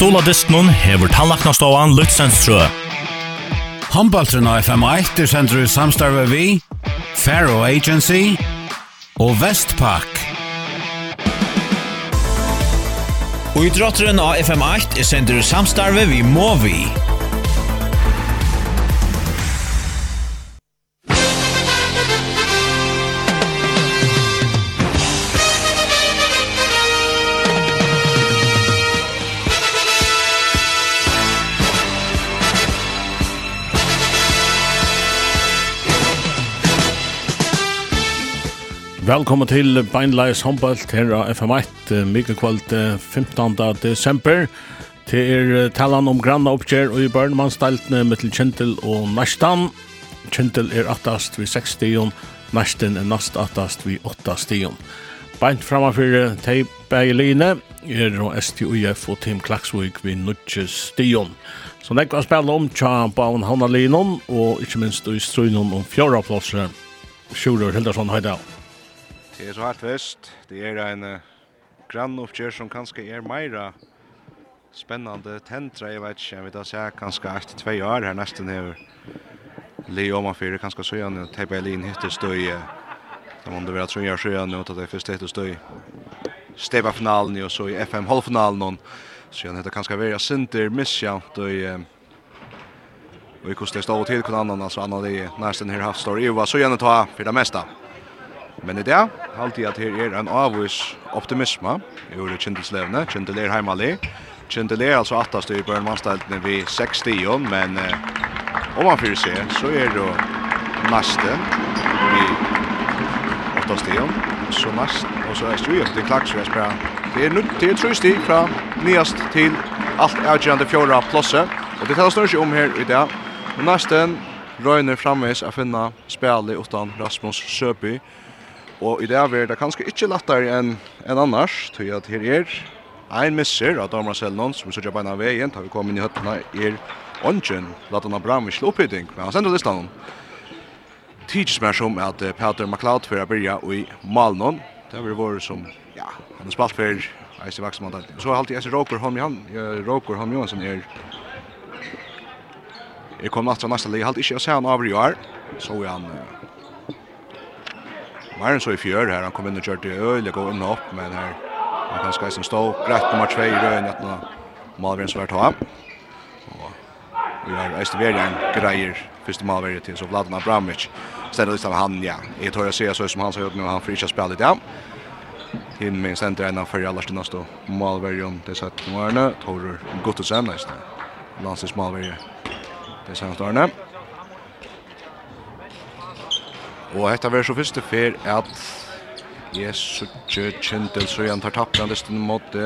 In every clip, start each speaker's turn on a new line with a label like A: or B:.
A: stola distnun hevur tannlaknastóan Lutsenstrø.
B: Håndbaltren av FM1 er sender i samstarve vi, Faro Agency og Vestpak.
C: Og idrotteren av FM8 er sender i samstarve vi Movi.
D: Velkommen til Beinleis håndbølt her av FM1, mykje kvalt 15. desember. Til er talan om granna oppgjør og i børnemannsteltene mittel Kjentil og Næstan. Kjentil er attast vi 6 stion, Næstan er nast attast vi 8 stion. Beint framafyr teip Beiline er og STUF og Team Klaksvik vi 9 stion. Så nekva spela om tja baun Hanna Linon og ikkje minst i strøynon om fjorda plåsre. Sjurur Hildarsson Heidal.
E: Det er så helt vest. Det er en uh, grannoppgjør som kanskje er meira spennende tentra. Jeg vet ikke, jeg vet ikke, kanskje etter tve år her nesten her. Leo man fyrir kanskje så gjerne teipa i lin hittir støy. Det være tre år siden nå, da det første hittir støy. Steba finalen og så i FM halvfinalen. Så gjerne hittir kanskje vera sinter Missjant, og i Og i kostet stå til kun annan, altså annan det nesten her haft står i, og så gjerne ta for det mesta. Men i det, alltid at her er en avvis optimisme, i ordet kjentelslevne, kjentel er heimalig, kjentel er altså attast i børnmannsteltene vi 6 tion, men eh, om man fyrir seg, så er det nesten vi 8 tion, så næst, og så er det jo til klagsvest bra. Det er nutt til tru sti fra nyast til alt avgjørende fjorda plosse. og det talas snurr om her i dag. Og nesten røyner framvis a finna spjalli utan Rasmus Søby, Og i det er det kanskje ikke lettere enn en annars, tror at her er ein misser av Damar Selnon, som vi sørger beina veien, da vi kom inn i høttene, er ånden, Latan Abramovic til opphytting, men han sender listan hon. Tidsis mer som at Peter McLeod fyrir a byrja i Malnon, det har vært som, ja, han er spalt for Eise Vaksmann. Så har alltid Eise Roker Holm Johansen er er kom natt fra næsta li, halt halte ikke å se han over i år, så er han Var han så i fjör här, han kom in och körde öl, jag går in upp, men här han kan ska som stå rätt nummer 2 i röjen att nå Malvin svart ha. Och vi har Österbergen grejer första Malvin till så Vladan Abramovic. Ställer liksom han, ja, jag tror jag ser så som han sa gjort nu, han friska spelet, ja. Tim med center en för alla stina stå Malvin det satt nu är det Torur se nästan. Lansis Malvin. Det satt där. Og hetta verður so fyrstu fer at Jesus så kjøkjent, så tar tappet han mot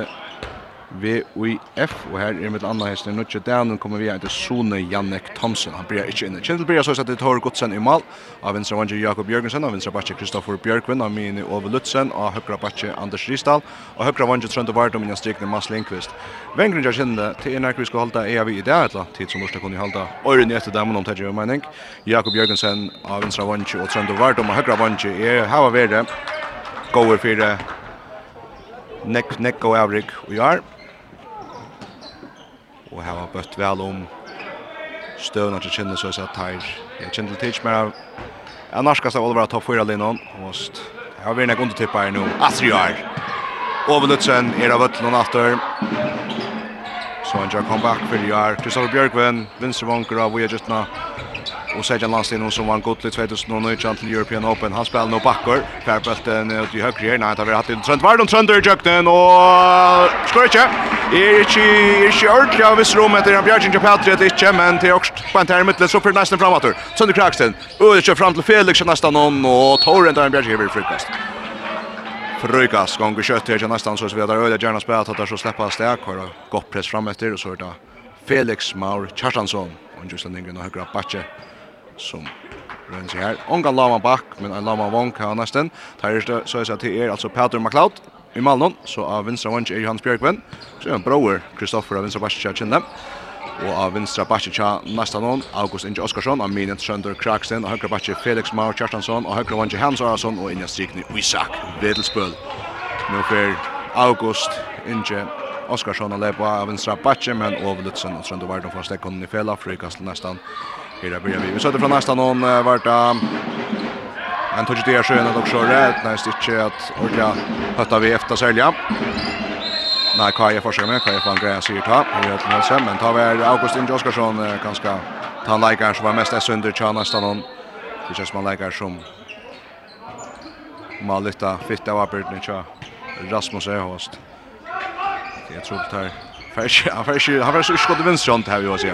E: VUF og her er mitt andre hesten Nutje Danen kommer vi til Sone Jannek Thomsen. Han blir ikke inne Kjendel blir så at det tar Godsen i mal av venstre vanger Jakob Jørgensen av venstre bakke Kristoffer Bjørkvin av mine Ove Lutzen av høyre bakke Anders Risdal og høyre vanger Trønde Vardom innan strikne Mads Lindqvist. Vengren jeg kjenner til en vi skal holde? Er vi i det eller? Tid som Norsk kunne holde. Øren i etter dem om Tedje mening. Jakob Jørgensen av venstre vanger og Trønde Vardom av høyre vanger er her var det Gåer fyrir nekk, nekk og avrik og jar og her hava bøtt vel om støvna til kjenne så jeg tar. Jeg kjenne til tids mer jeg norskast av Olivera topp 4 linjen og st jeg har vinnig undertippa her nå Astriar Overlutsen er av Vøtlen og Natter. Så han gjør comeback for Jar Kristoffer Bjørkven, Vinstre Vonker av Vujajetna och Sergej Landsten som vann gott i 2019 till European Open. Han spelar nu backor. Färbälten ut i högre här. Nej, det har haft en trend. Var de i jökten och skor inte. Är inte inte ordentligt av viss rum att en bjärgen till Patriot inte, men till också på en term mittlet så för nästan framåt. Sönder Kraksten. Och kör fram till Felix nästan någon och Torrent där bjärgen över frukost. Frukas gånger kött här nästan så vi vidare. Öde gärna spelat att så släppa stärk och gott press fram efter och så där. Felix Maur Kjartansson och just den ingen högra backe som rønner seg her. Onga Lama Bak, men en Lama Vonka nästan. Tar er så jeg sier til er altså Peter McLeod i Malmö så av vinstra vansk är Hans Bjørkvenn, så er han bror Kristoffer av vinstra Bastia Kjenne, og av vinstra Bastia nesten någon August Inge Oskarsson, av minen Sønder Kraxen och högra Bastia Felix Maur Kjartansson, och högra vansk Hans Arason, og Inja Strikny Isak Vedelsbøl. Nu för August Inge Oskarsson og Lepa av vänstra Bastia, men Ove Lutzen og Sønder Vardon stäcka honom i fälla frikast nesten Här börjar vi. Vi sätter från nästan någon vart Han tog ju det sjön och också rätt när stitche att orka hötta vi efter sälja. Nej, Kaja försöker med Kaja från Gräs i ta. Vi har den sen men tar väl Augustin Joskarsson ganska en likar som var mest sönder tjänar nästan någon. Det känns man likar som Malita fitta var på Rasmus Öhost. Det tror troligt här. Färs, färs, han var så skott i vänster hand här vi har se.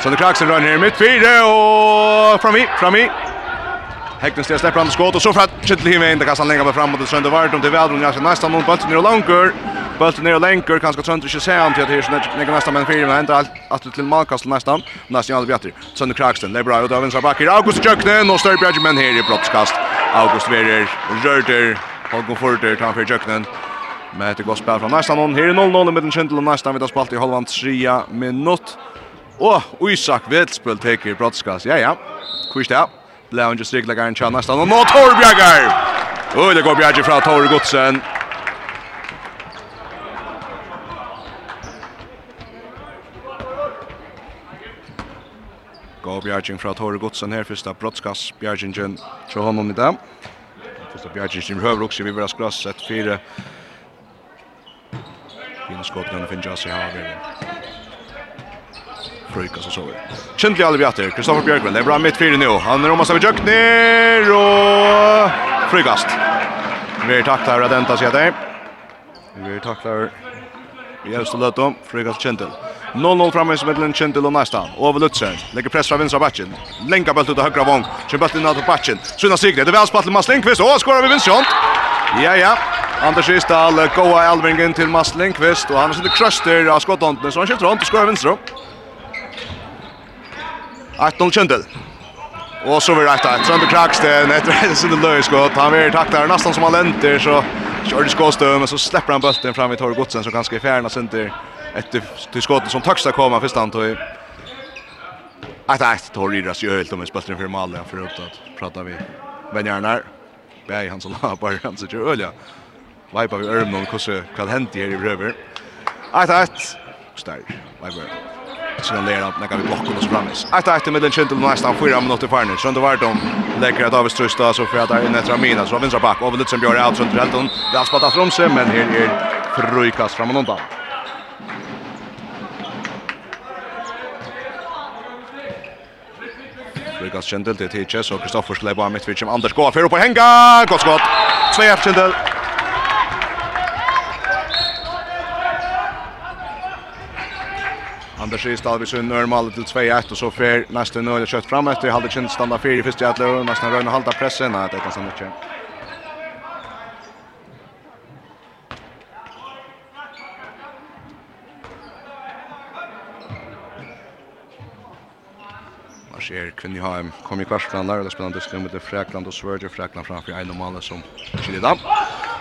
E: Så det kraxen rör ner mitt fyra och fram i, fram i. Häcknes där släpper han skott och så för att Kittel hinner in där kassan längre fram mot Sönder vart om det väl runt nästan någon bulten ner och långur. Bulten ner och länker kanske Sönder inte se han till att det är nästan men fyra men inte allt att till Malkastel nästan. Nästan all bättre. Sönder kraxen det är bra ut av vänstra backen. August Jöknen och Störbjerg Bjergman här i brottskast. August Werner rörter. Holger Forter tar för Jöknen. Men det går spel från nästan någon. Här är 0-0 med den Kindle och nästan vid att spalt i halvan 3 minut. Och Isak Vetspel teker i brottskast. Ja, ja. Kvist det. Blev han just riklar gärna tjänar nästan. Och nå Torbjörgar! Och det går Bjerger från Torre Godsen. Gå Bjergin från Tore Godsen här. Första brottskast Bjergin til honom i dag. Första Bjergin som høver Vi vill ha Grass, et Fyra. Fina skåpningen finner Jassi Haver. Frukas så vidare. Kjentlig alle bjatter. Kristoffer Björkman. Det er bra mitt fyra nu. Han är om massa vid Jökner och Frukast. Vi tacklar Radenta sig där. Vi tacklar i om. Frukast Kjentlig. 0-0 framme som mellan Kjentil och nästa. Over Lutzen lägger press från vinstra batchen. Länkar bollen ut av högra vong. Kjent bollen inn på batchen. Sunna Sigrid. Det är väl spattel Maslingqvist. Og skorar vi vinst. Ja, ja. Anders Isdal goa elvingen til Mats Lindqvist og han har sitt krøster av skottåndene, så han skifter hånd og skoer vinstra. 1-0 kjøndel. Og så vil rett her. Trønder Kraksten etter hele sinne løyskott. Han vil takta her nesten som han lenter, så kjører de skåstøv, men så slipper han bølten fram i Torre Godsen, som ganske fjerna sinter etter til skåten som taksta koma fyrst han tog. Etter et Torre Idras gjør helt om en spølten fyrir Malja, for å prata vi venjarnar. Bæg han som la bare han sitter øl, ja. Vaipa vi örmna om hvordan kvad henti her i brøver. Eit, eit. Stær. vaipa vi. han lærer nekka vi blokken og så framvis. Eit, eit, i middelen kjentel nå nesten fyra minutter farne. Sjønde Vardom leker at Avis Trøsta, så fyrir at der inn etter Amina, så vinstra bak. Ove Lutzen Bjørn er alt sønt Helton. Det har spalt after om men her er frøykast fram og undan. Frøykast kjentel til Tietje, så Kristoffer skulle bare mitt vid Anders går, fyrir opp og henga! Godt skott! 2-1 Kjentel. Anders Ristad vi sin normal til 2-1 och så fer nästa nöle kött fram efter halde kint standa fyra i första jätlar och nästan röna halda pressen att det kan stanna mycket. ha en kom i kvartsland där, det spelade diskussion mot Fräkland och Sverige Fräkland framför en normal som Chilida.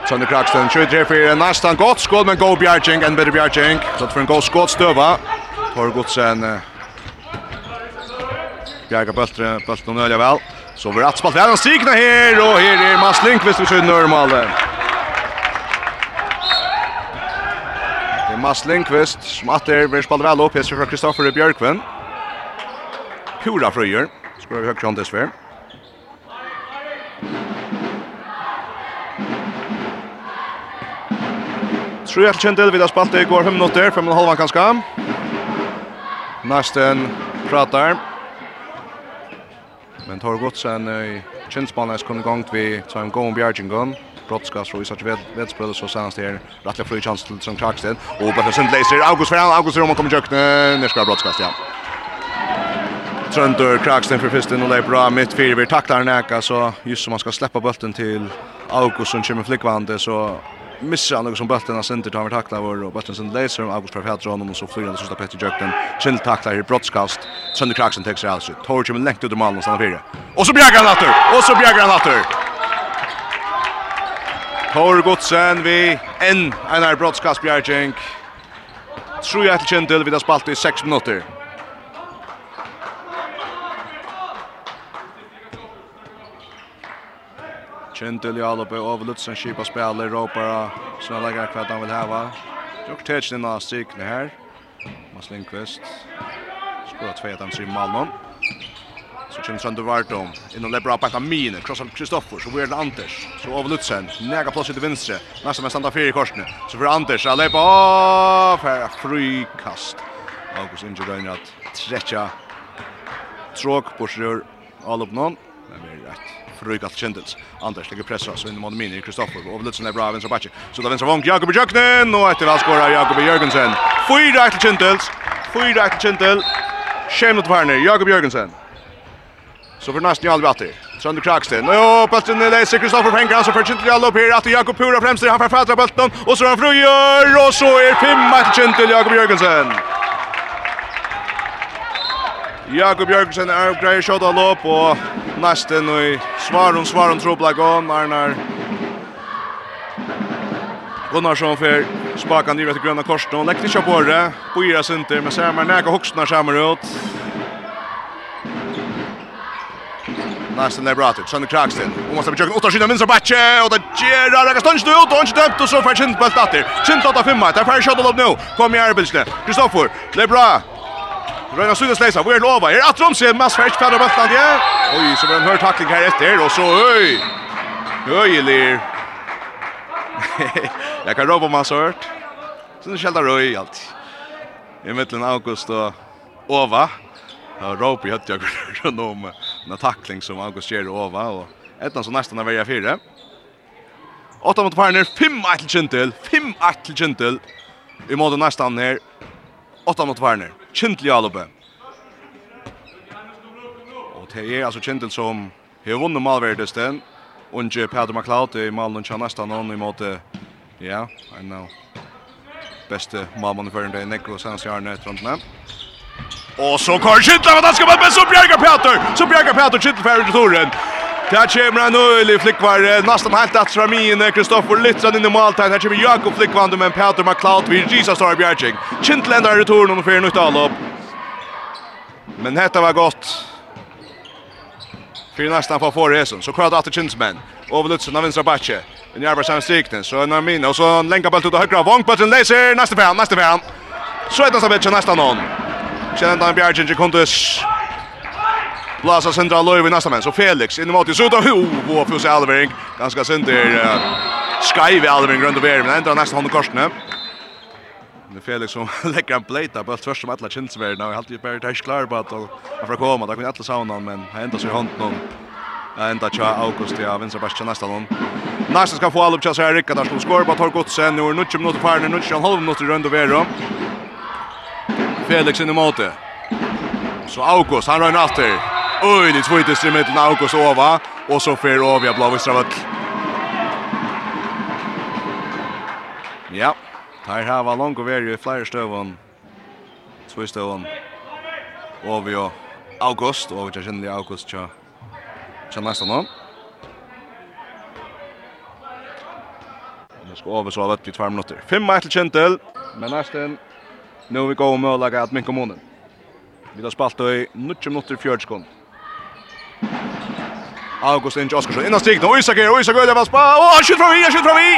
E: Sonny Kraxton 23 för nästan gott skott men go Bjarching, and better Bjarching. Så för en god skott stöva. Tor Godsen Bjerga Bøltre, Bøltre nødja vel. Så vi rett spalt, vi ved en strikna her, og her er Mads Lindqvist vi skjønner normalen. Det er Mads Lindqvist som atter blir spalt vel opp, hester fra Kristoffer Bjørkven. Pura frøyer, skal vi høyre hånd desver. Tror jeg kjent det vi har spalt det i går 5 minutter, 5 og en halv kanskje. Nästen pratar. Men tar gott sen i Chinsbanan är kommit igång vi tar en gång Bjärgingon. Brottskast från Isak Vedspel så senast här. Rattliga fri chans till Trond Kraksten. Och Beffe Sund läser August Ferran. August Roman kommer jökne. Nu ska Brottskas, ja. Tröndur Kraksten för försten och det är bra mitt fyra. Vi tacklar Näka så just som man ska släppa bulten till August som kommer flickvande så missar han som bulten har sent tar vi tackla vår och bulten sen laser om August Perfetro honom och så flyr han sista Petter Jökten. Chill tacklar i broadcast. Sunday Kraxen takes out. alltså. Torch med längt ut mål och stannar fyra. Och så bjägar han åter. Och så bjägar han åter. Tor Godsen vi en en här broadcast bjärging. Tror jag att Chendel vid har spalt i 6 minuter. Kjentil i alloppe over Lutzen kipa spelar, råpar og sånne legger hva han vil heva. Jokk tetsin inn av strikene her. Mas Lindqvist skorar tvei at han sier Malmö. Så kommer Sander Vartom innom det bra på mine. Krossar Kristoffer, så blir det Anders. Så over Lutzen, nega plass til vinstre. Nästa med standa fire i korsene. Så får Anders, han lepa av her er frikast. August Inge Røyner at tretja tråk på sjur. alloppe noen. Det blir rett för Röjk att Anders lägger press så in mot Mini Kristoffer och Blitsen är bra vänster backe. Så där vänster vång Jakob Jöknen och efter väl skorar Jakob Jörgensen. Fyra till Kendels. Fyra till Kendel. Schemot Werner, Jakob Jörgensen. Så för nästan halv åtta. Sönder Kraksten. Jo, bulten är läser Kristoffer Henkan så för Kendel all upp här att Jakob Pura främst han författar bollen och så han fröjer. och så är fem till Kendel Jakob Jörgensen. Jakob Bjørgensen er greier shot av lopp, og nesten i svaron svaron trobla gån, Arnar Gunnarsson fer spakan nivå til grønna korsen, og lekte ikke på det, boira sinter, men ser man næka hoksna skjermer ut. Nesten er bra til, Sønne Kragsten, og man stemmer kjøkken, åtta skyna minst av batje, og det gjerra, rekka stånd ut, og han ikke dømt, og så fer Kintbølt datter, Kintbølt av 5, det er ferdig shot av lopp nå, kom i arbeidsne, Kristoffer, det er bra, Röna Sunes läsa, vi är lova? Är Er at Romsen, Mads Fersk, Fadra Bøtland, ja? Oj, så var en hör tackling här efter och så, oj. Oj, lir! Jag kan ropa om hans hørt. Så det skjelder røy, alt. I mitten August och Ova. Ja, ropa i jag runt om en tackling som August ger og Ova, og etna så nesten er verja fyra. Åtta mot parner, fem ett till Kintel, fem ett till Kintel. I måte nästan her, åtta mot parner. Kindle Alupe. Og det er altså Kindle som har vunnet malverdesten. Unge Pedro McLeod i malen til nesten noen i måte, ja, I know. beste malmann i førende i Nekro Sandsjarne etter håndene. Og så kommer Kindle, men han skal være med, så bjerger Peter! Så bjerger Peter Kindle ferdig til Toren. Där kommer han öl i flickvar. Nästan helt att Ramin Kristoffer Littran in i måltagen. Här kommer Jakob Flickvan med Peter McLeod vid Jesus Star Bjerging. Kintländar returen nummer 4 nytt allop. Men detta var gott. För nästan på för resan. Så kvar att Kinsman. Over Littran av vänstra backe. En jobbar samma strikten. Så en Armin och så en länka bollen ut till högra. Vångbollen läser nästa fan, nästa fan. Så är det nästa match nästan någon. Känner han Bjerging kunde Plaza Central i nästa men så Felix in mot Suda ho på plus Alvering ganska sent där. Sky vid Alvering runt över men ändå nästa hand korsen. Nu Felix som lägger en plate på tvärs som alla kinsvärd nu helt ju bara täsch klar på att han får komma där kan alla sauna men han ändå så hand någon ända tja August ja vänster bast nästa någon. Nästa ska få all upp så här Rickard där som skor på Torgot sen nu nu 20 minuter kvar nu 20 minuter runt över. Felix in i måte. Så August, han rör en after. Öjligt skjuter i mitten August Ova. Och så fer Ovia Blåvistravet. Ja, tar här var långt och väl i flera stövon. Två stövån. Ovia August. och jag känner August. Tja. Tja nästan någon. Nu ska Ova så vett i två minutter. Fem matcher Kentel. Men nästan nu vi går och möjliga att minka månen. Vi har spalt i 90 minuter 40 sekunder. August Inge Oskarsson. Innan strikna, og Isak är og Isak er, og Isak er, og han skjuter fra vi, han skjuter fra vi!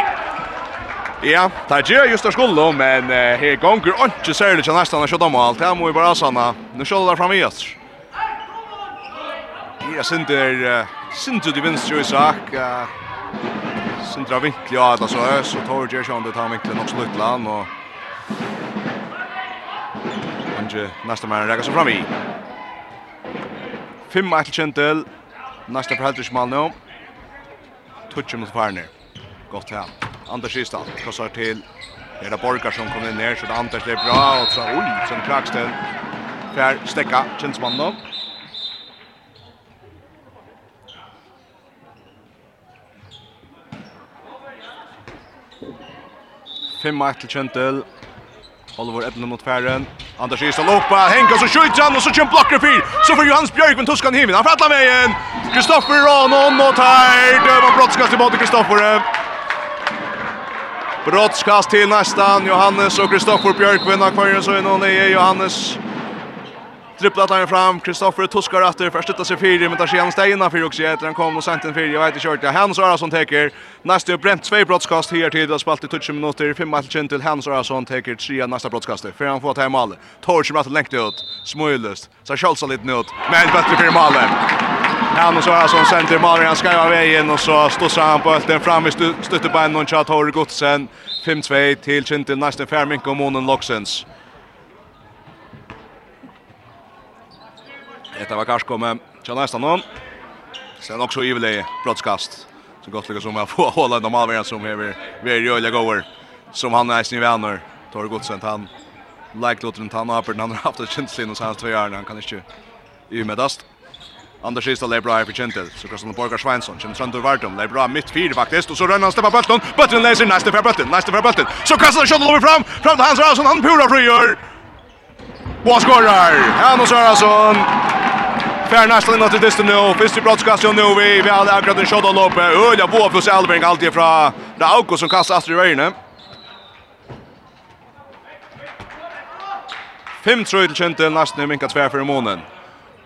E: Ja, det er ikke just der skulle, men uh, her gonger ikke særlig til nästan han skjøtter om alt. Här må vi bara sanne. Nu skjuter där fram vi, oss. Ja, Sinter, Sinter sen till vänster Isak. Sen drar vinklet, ja, det så høy, så tar vi Gjersjøen til å ta vinklet nok sluttland, og... Kanskje neste mann rekker seg fram i. 5-1 til Nästa för Heltrich Malmö. Touchen mot Farner. Gott hem. Anders Kistan krossar till Det är Borgar som kommer ner så det Anders är bra och så oj sen Kraxten. Per stäcka Kinsman då. Fem match till Kentel. Oliver Edlund mot Färren. Anders Kirsten loppa. Henka så skjuter han och så kör blocker fyr. Så får Johannes Björk med Tuskan himlen. Han fattar med igen. Kristoffer Ranon och tar. Det var brottskast i båda Kristoffer. Brottskast till nästan. Johannes och Kristoffer Björk vinner kvar. så är någon i Johannes. Johannes. Dribblat han fram, Kristoffer Tuskar efter för stötta sig fyra men tar sig Steina för också efter han kom och sent en fyra jag vet inte kört. Hans Arason teker, nästa bränt två brottskast här till det spalt i 20 minuter fem match till Hans Arason teker, tre nästa brottskast för han får ta mål. Torch som rätt längt ut. Smöjlöst. Så Charles lite nöt men bättre för målet. Hans Arason sent i mål han ska vara vägen och så står han på bollen fram i stötte på och chat Tor Godsen 5-2 till Kintel nästa Färmink och Monen Loxens. Etter var kanskje kommet til nästa nån. Sen också Ivle brottskast. Så gott lyckas som att få hålla de avvärjan som är very öliga goer. Som han är sin vänner. Tar Godsen han. Like låter han ha han har haft ett känsligt och hans två år. Han kan inte i. Anders Kista lägger bra för Kentel. Så kastar han Borgar Svensson. Känner Trantor Vardum. Lägger bra mitt fyr faktiskt. Och så ränner han Steppa bulten. Bulten läser nästa för bulten. Nästa för bulten. Så kastar han skottet över fram. Fram till Hans Rausson. Han pura frigör. Och han. Hans Rausson. Fär nästan innan till distan nu. Först i brottskastet nu. Vi, vi hade akkurat en shot lopp. Ölja boa plus Elving alltid från Auko som kastar Astrid Röjne. Fem tror till Kjentil nästan nu minkat tvär för i månen.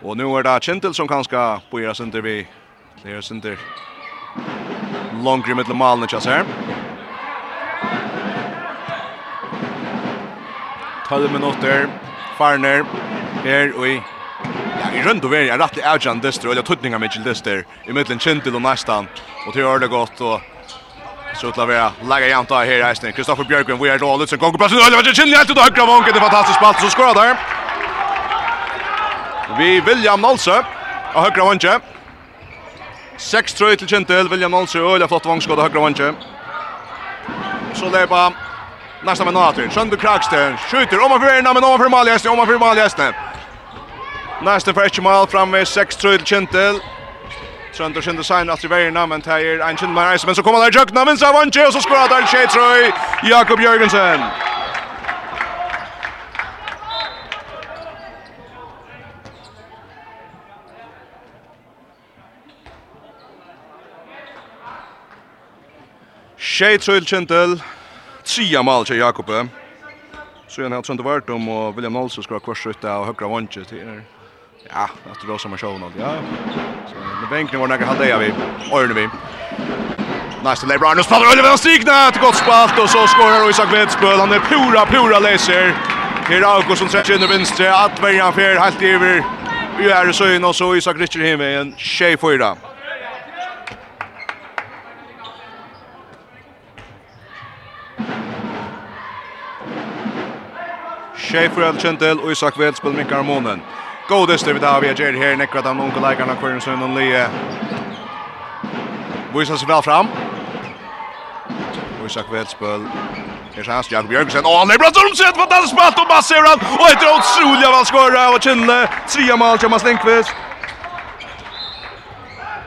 E: Och nu är det Kjentil som kanske börjar sin där vi. Clear sin där. Långri med Lamalen och Chaser. Tolv minutter. Farner. Her og i Ja, i rund och värja rätt agent dyster eller tutningar med dyster i mitten Chintil och nästan och det gör det gott och så utla vi lägga jämnt av här eisning. Kristoffer Björkman vi är då Lutzen, som gånger passen det vad Chintil helt ut åt högra vånken det fantastiskt spalt så skorar där. Vi William Nolse och högra vanket. 6-3 till Chintil William Nolse och öliga flott vångskott och högra vanket. Så lepa Nästa med Nathur, Sjöndu Kraksten, skjuter, om man för ena, men om man för Maljesne, om man för Maljesne. Næste for ikke mal framme, 6-3 til Kjentil. Trønder kjente sein at i verina, men det er en kjent med men så kommer der jøkna, vinst av Vantje, og så skorar der Kjetrøy, Jakob Jørgensen. Kjetrøy kjentel, tria mal til Jakob. Så igjen har Trønder vært om, og William Nolse skorar kvarsrutta og høkra Vantje til her. Ja, att det som man show nog. Ja. Så det bänken var några hade jag vi. Örne vi. Nice till LeBron. Nu spelar Oliver och Stigna. Ett gott spalt och så skorar Isak Vetspöl. Han är pura, pura läser. Här August som träcker in i vänster. Att välja för. Helt över. Vi är så in och så Isak Richard hem med en tjej för Tjej fyra till Kjentel och Isak Vetspöl minkar månen. God dyster vi där vi ger här nekra de unga läkarna kvar så og le. Vysa seg vel fram. Boisa kvällspöl. Her er hans Jakob Jørgensen. Åh, han er bra som sett vad han spalt og massor han. Og etter otroligt vad han skorar och Kinne. Tre mål Thomas Lindqvist.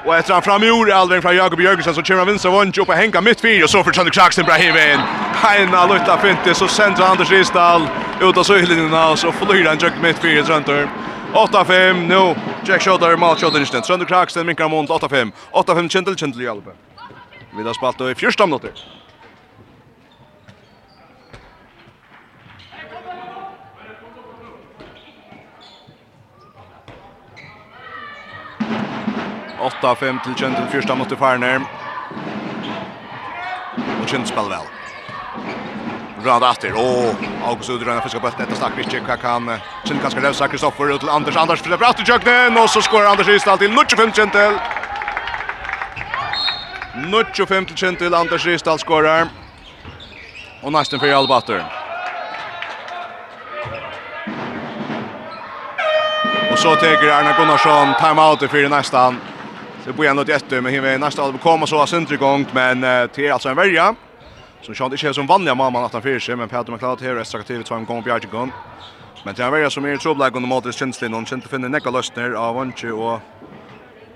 E: Og etter han fram i ordet, allvägen fra Jakob Jørgensen, så kommer han vinst av upp och hänga mitt fyra och så får Sander Kraxen bra hivin. Heina lutta Fintis så sender Anders Risdal ut av söjlinjen och så flyr han jökt mitt fyra Trøntor. 8-5 nu. Jack Schotter Mal Schotter, inte. Sönder Kraksten, minkar mot 8-5. 8-5 Kendall Kendall Hjalpe. Vi har spalt i fyrsta minutter. Åtta fem till Kendall första mot Farner. Och Kendall spelar väl. Rad efter. Åh, August Udrön fiskar bollen. Detta stack vilket kan kan sen kanske lösa Kristoffer ut till Anders Anders för till jöknen och så skorar Anders Ristall till 95 centel. 95 centel Anders Ristall skorar. Och nästan för Albatter. Och så tar Arne Gunnarsson timeout för nästan. Så på ändå ett men hinner nästa att komma så har Sundry igång men det alltså en värja. Så Sean inte som vanliga mamma att han för sig men Peter McLeod här är attraktiv två gånger på Gun. Men det är väl som är trubbel under mot Kinsley någon kände finna näka lösningar av Anche och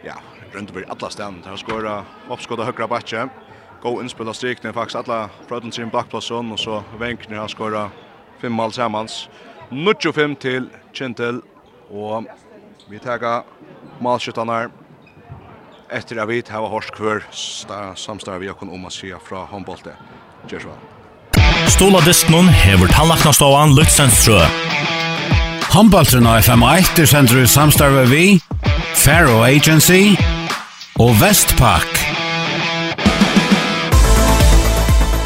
E: ja, runt över alla stan. Där skora uppskottet högra backe. Gå inspela strikna faktiskt alla från sin backplatsen och så Wenkner har skora fem mål tillsammans. 95 till Kintel och vi tar målskyttarna efter att vi har hörst kvar samstarv vi kan om att se från handbollen. Gjørs vel.
A: Stola Disknon hever tannlaknastovan Luxenstrø.
B: Håndbaltrun av FM1 er sender ut samstarve vi, Faro Agency og Vestpak.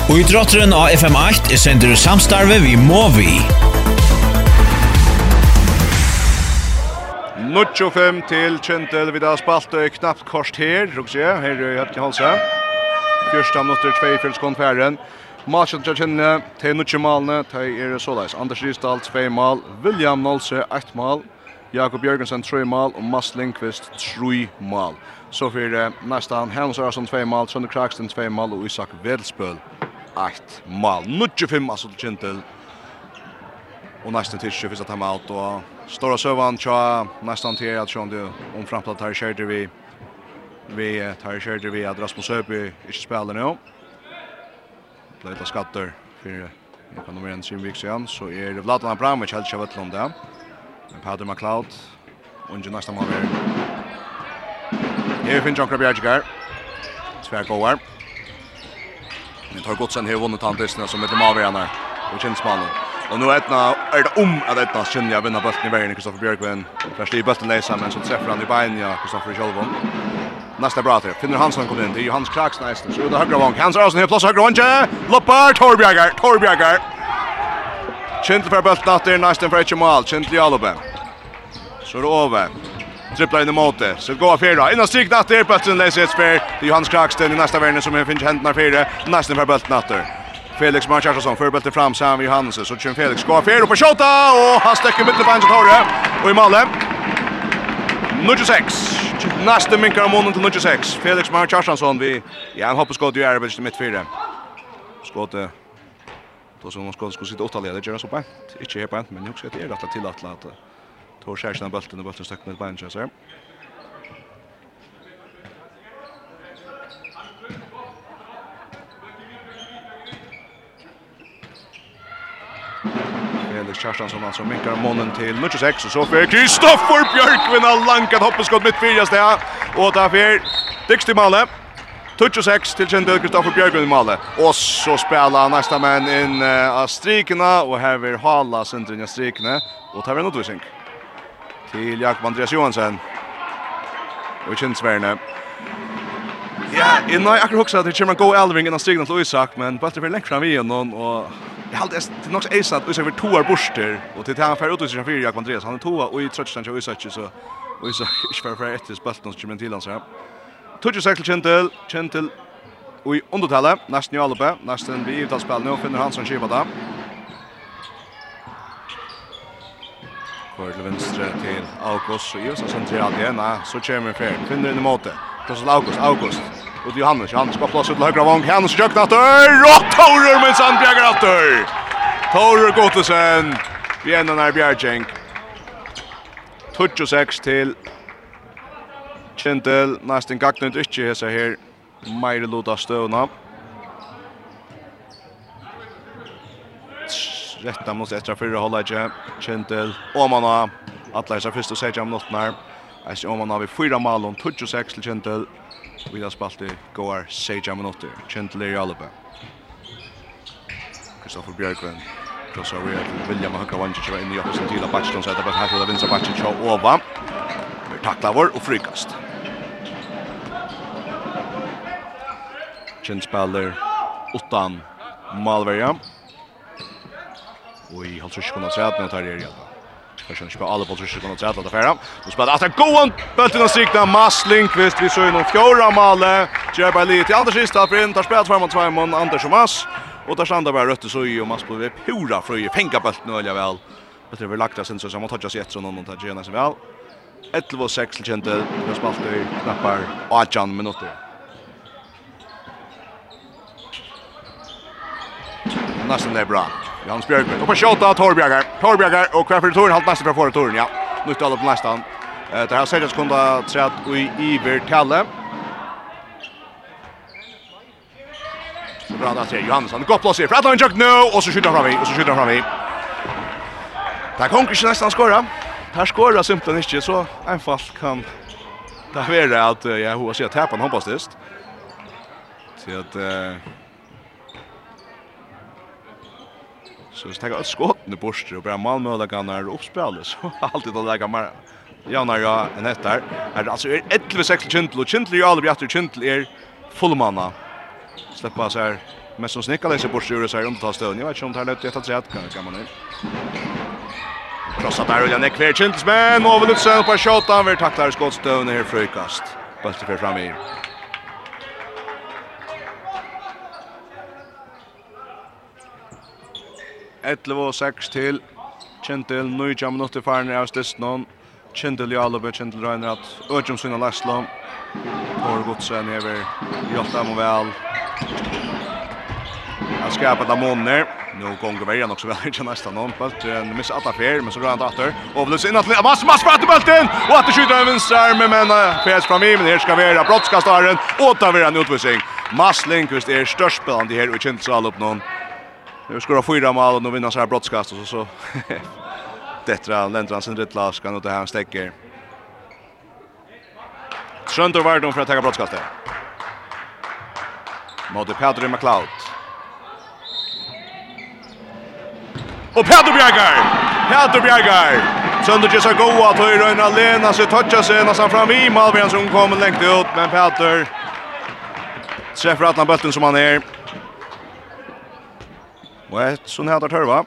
C: Og i drotteren av FM8 er sender ut samstarve vi Movi.
E: Nuttjo fem til Kjentel, vi da spalte knappt korst her, her i Høtke Halse. Fyrsta minutter, tvei fyrir skånd færen. Matchen til kjenne, tei nutje malene, tei er såleis. Anders Rysdal, tvei mal. William Nolse, ett mal. Jakob Jørgensen, tre mal. Og Mads Lindqvist, tre mal. Så fyrir næstan, Hans Arason, tvei mal. Sønder Kraksten, tvei mal. Og Isak Vedelsbøl, ett mal. Nutje fem, altså til kjenne til. Og næstan til kjenne, fyrsta time out. Og stora søvan, tja, næstan til at sjående om framplatt her körde vi. Vi tar kjørte vi at Rasmus Høby ikke spiller nå. Ble skatter for jeg kan nummer en sin vik siden, så er det Vladvan Abramovic helt ikke vettlom det. Men Pater McLeod, unge neste mann er. Her finner Jankra Bjergjegær. Tvær gåer. Men tar godt sen her vunnet han distene som heter Mavrianer og Kinsmannen. Og nå etna, er det om at etna kjenner jeg vinner bølten i veien i Kristoffer Bjørkvinn. Først i bølten leser, men så treffer han i beinja Kristoffer Kjolvån. Nästa bra till. Finner Hansson kommer in. Det är Johannes Kraks nästa. Så det högra vång. Hans Rasen här plus högra vång. Loppar Torbjörgar. Torbjörgar. Kjentel för bulten är nästan för ett mål. Kjentel Jalobe. Så det över. Tripplar in i måte. Så går fyra. Innan stryk åter bulten läser ett spel. Det är Johannes Kraksten i nästa värld som finns händerna fyra. Nästan för bulten åter. Felix Marcharsson bulten fram Sam Johansson så kör Felix går fel och på skott och han stäcker mittbacken till Torre och i mål. 96. Nästa minkar om månen till 96. Felix Mar Kjarshansson vi ja, han hoppas skott i Arabage mitt mittfyra. Skott då som skott skulle sitta åtta ledare göra så på. Inte helt på men också att det är rätt till att låta. Tor Kjarshansson bulten och bulten stack med Benjamin så. Felix Kjartansson alltså minkar månen till Nutches X och så för Kristoffer Björkvin har lankat hoppeskott mitt fyra steg och där för Dixty Malle. 26 6 till Kjendel Kristoffer Björkvin i Malle. Och så spelar nästa man in uh, av strikerna och här vill Hala centrum av strikerna och tar en utvisning. Till Jakob Andreas Johansson. Och Kinsverne. Ja, yeah, i nej akkurat också att det kommer gå Elving innan strigna till Isak, men bättre för längre fram igen och Jag hade det nog är så att vi tvåar borster och till han för utrustning för Jakob Andreas han är tvåa och i tröttan så Isak så och så är för för ett spalt någon som till han så. Tudje cycle gentle gentle och i undertalet nästan ju alloppe nästan vi utan spel nu finner han som skiva där. Kvar till vänster till August och Jösa centralt igen. Så kommer för Finner in i måte. Krossen August, August. Och det Johannes, Johannes ska plats ut högra vång. Hans jökna dörr. Och Torer med Sandbjerg att dörr. Torer Gottesen. Vi är när Bjergjeng. 26 till Kjentel. Nästan gagnet inte hesa här. Meire luta stövna. Rätta mot etter fyrre hållet. Kjentel. Åmanna. Atleisa fyrst og sedja om nottnar. Eis om han har vi fyra mål om 26 til Kjentel. Vi har spalt i går 6 minutter. Kjentel er i Alebe. Kristoffer Bjørkven. Krossa vi er til William og Høkka Vansic var inne i oppsen til Batchton. Så er det bare her til å Vinsa Abacitron og Ova. Vi takla vår og frykast. Kjent spiller utan Malverja. Og i halvtrykk kunne se at nå tar det i hjelp. Jag känner inte på alla på trusjer kan att tredje til færa. Nå spiller at han gåen, bøtten av sikna, Mads Lindqvist, vi så innom någon fjärde mål. bare bara lite Anders sista för inn, tar fram mot två mån Anders og Mads, og der standa bare rødt så ju och Mats på ved pura frøy, fenga bøtten og vel. väl. Det är väl lagt sen så han må tøtja ett så någon tar tøtja så väl. 11 och 6 kände det spalt i knappar 18 minuter. Nästan det är bra. Jans Björkman. Och på skjuta Torbjörgar. Torbjörgar och kvar för Torn halt nästa för Torn, ja. Nu står alla på nästan. Eh det här Sergej kunde träd och i Iver Kalle. Så bra där ser Johansson. Gott plats för Adlan Jack nu och så skjuter fram i och så skjuter fram i. Där kommer ju nästan skora. Här skorar simpelt inte så enkelt kan det vara att jag hur ska tappa en hoppas det. Så att Så hvis jeg tar och bort og bare malmølegene er oppspillet, så alltid då legge mer javnere ja, enn etter. Er, altså er 11-6 Kjentel, og Kjentel er alle bjatter, Kjentel er fullmanna. Sleppa seg her, mest som snikker leser bort og seg underta støvn. Jeg vet ikke om det er lätt etter trett, kan kan man Krossa der, Uljan Ekver, Kjentelsmenn, Ove Lutzen, på 28, han vil vi her skåtstøvn her frøykast. Bølte fer fram i. 11 og 6 til. Kjentil, nøyja minutter farne av Stistnon. Kjentil Jalube, Kjentil Røyner at Øtjum Sunna Leslom. Tor Godsen hever Hjalta Movel. Han skapar av måneder. Nu gonger vi också väl vel, ikke nesten noen. En misser att affär men så går han åter. Ovlus in att Mas Mas på bulten och det skyter över venstre men men färs fram i men her ska vara brottskastaren åt över en utvisning. Mass Lindqvist är störst her, og och känns alle upp någon. Nu ska de fyra mål och nu vinner så här brottskast och så så. Detta länder han sin rätt kan och det här stäcker. vart hon för att ta brottskastet. Modi Pedro McLeod. Och Pedro Bjergar! Pedro Bjergar! Sönder har gått att höra en Lena så touchar sig nästan fram i Malmgren som kommer längt ut men Pedro träffar att han bulten som han är. Och ett sån här där törva.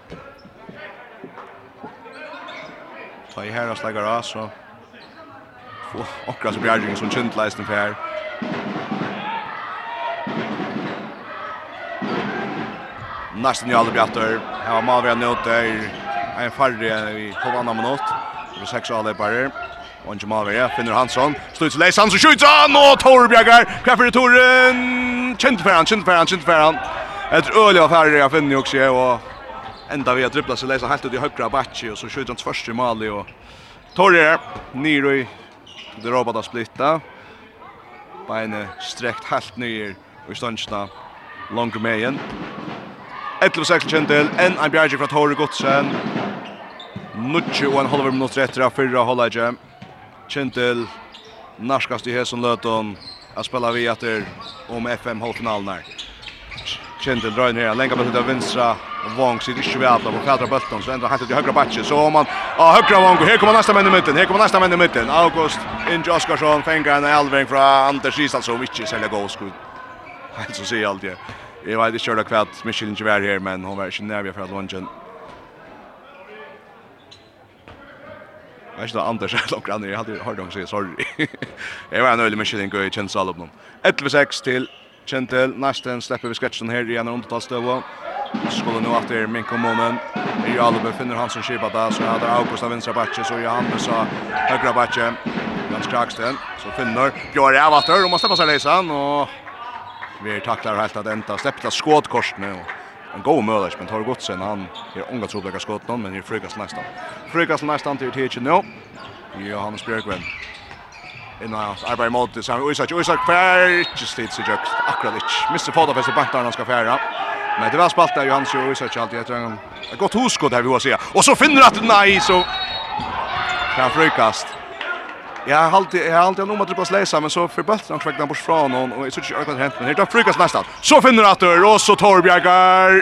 E: Ta i här och slägger av så. Få akkurat så bjärgning som kjentleisen för här. Nästan ju aldrig bjattar. Här var Malvia nöter. En färre i halvannan minut. Det är sex avlöpare. Och inte Malvia. Finner Hansson. Stod till Leis Hansson. Skjuts han! Och Torbjörgar. Kväffer i Toren. Kjentfärran, kjentfärran, kjentfärran. Kjentfärran ett öliga affärer jag finner också och ända vi har dribblat så läsa helt ut i högra backen och så skjuter han först i mål och Torre ner i det robada splitta. Beine sträckt helt ner och stansna långt med igen. 11 sekund kjentil, en en bjerg fra Torre Godsen. Nutje og en halver minutt etter av fyrra holdeidje. Kjentil, narskast i Hesson Løton, jeg spiller vi etter om FM-halvfinalen her. Kjentil drar ner, länkar bollen till vänstra. Wong sitter inte vid alla och kallar bollen så ändrar han till högra backen. Så om man ah högra Wong, här kommer nästa man i mitten. Här kommer nästa man i mitten. August in Oskarsson fängar en halvväg från Anders Isal så mycket sälja gåskud. Helt så ser allt det. Jag vet inte körda kvart Michel inte var här men hon var inte nära för att lunchen. Vet du Anders är långt ner. Jag hade hört dem säga sorry. Jag var nöjd med Michel in går i Chelsea 11-6 till Kjentel, nesten slipper vi sketchen her i en undertallstøvå. Skulle nu att er min kommunen. I Albe finner han som skipa där så hade August av vänstra backe så Johannes av högra backe. Jens Kraksten så finner Björn Avatar och måste passa läsan och vi tacklar helt att ända släppta skotkorset nu. En god möjlighet men tar gott sen han är unga troliga skott någon men är frukas nästan. Frukas nästan till till nu. Johannes Björkven innan hans arbeid mot det samme Isak, Isak fær ikke stid seg Jøkst, akkurat ikke. Mister på det første bantar han skal fære. Men det var spalt der Johans og Isak alltid etter en godt hoskod her vi må sett. Og så finner at nei, så kan han frykast. Jeg har alltid, jeg har alltid noe med å lese, men så får forbølt han kvekna bort fra noen, og jeg synes ikke akkurat hent, men her tar frukast nesten. Så finner at der, og så Torbjergar.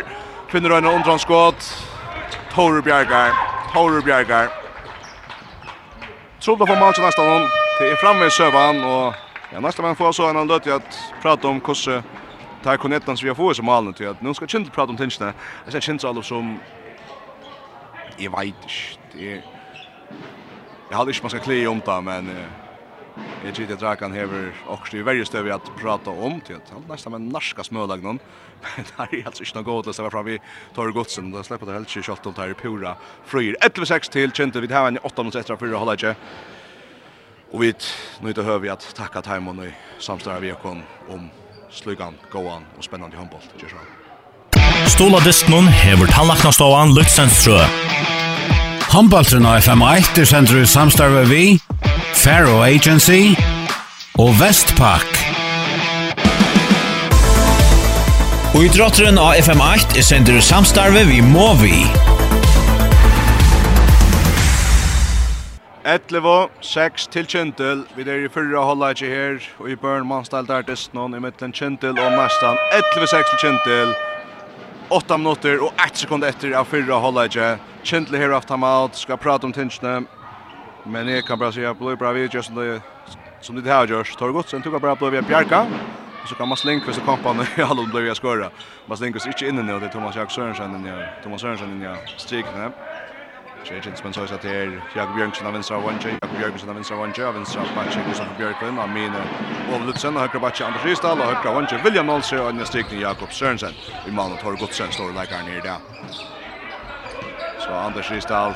E: Finner han en underhåndskåd. Torbjergar, Torbjergar. Tror det var malt til nesten noen det är framme i sövan och ja, nästa man får så en annan att prata om hur tar konettan som vi har fått som malen till att nu ska jag inte prata om tingarna. Jag ser inte alla som jag vet inte. Jag hade inte man ska klä om det, men Jeg tror at Drakan hever også i varje stöv at prata om til at han nesten med norska smølag noen Men det är alltså inte något gott å ställa fram vi tar godsen. da slipper det helt 28 om det här pura fryr 11-6 til Kjente vid här en 8 mot 1 för att ikke Og vi nøyde høyvi at takka taimon i samstara vi okon om slugan, gåan og spennande håndboll.
A: Stola Distnon hever tannlaknastovan Luxenstrø.
B: Håndballtren av FM1 er sender i samstarve vi, Faro Agency og Vestpak.
C: Og i drotteren av FM8 er sender i samstarve vi Movi.
E: 11, 6 til Kjentil. Vi er i fyrra halvleitje her, og i børn mannstalt er Destnon i mittlen Kjentil og Mestan. 11-6 til Kjentil. 8 minutter og 1 sekund etter av fyrra halvleitje. Kjentil her haft ham out, skal prate om tinsjene. Men jeg kan bara säga, at blod bra vi som det som det har gjort. Tar gott sen tog jag bara blod vi Bjarka. Så kan Mads Lindqvist og kompene i alle blod jag har skåret. Mads Lindqvist er ikke inne nå, det er Thomas Jack Sørensen ja. Thomas Sørensen inne, strikene. Kjejen som så att det är Jakob Björnsson av vänstra vänster, Jakob Björnsson av vänstra vänster, av vänstra backen Gustav Björkman, av min Ovlutsen, och högra backen Anders Ristall, och högra vänster William Nolse och nästa strikning Jakob Sörensen. I mål och sen står läkaren nere där. Så Anders Ristall,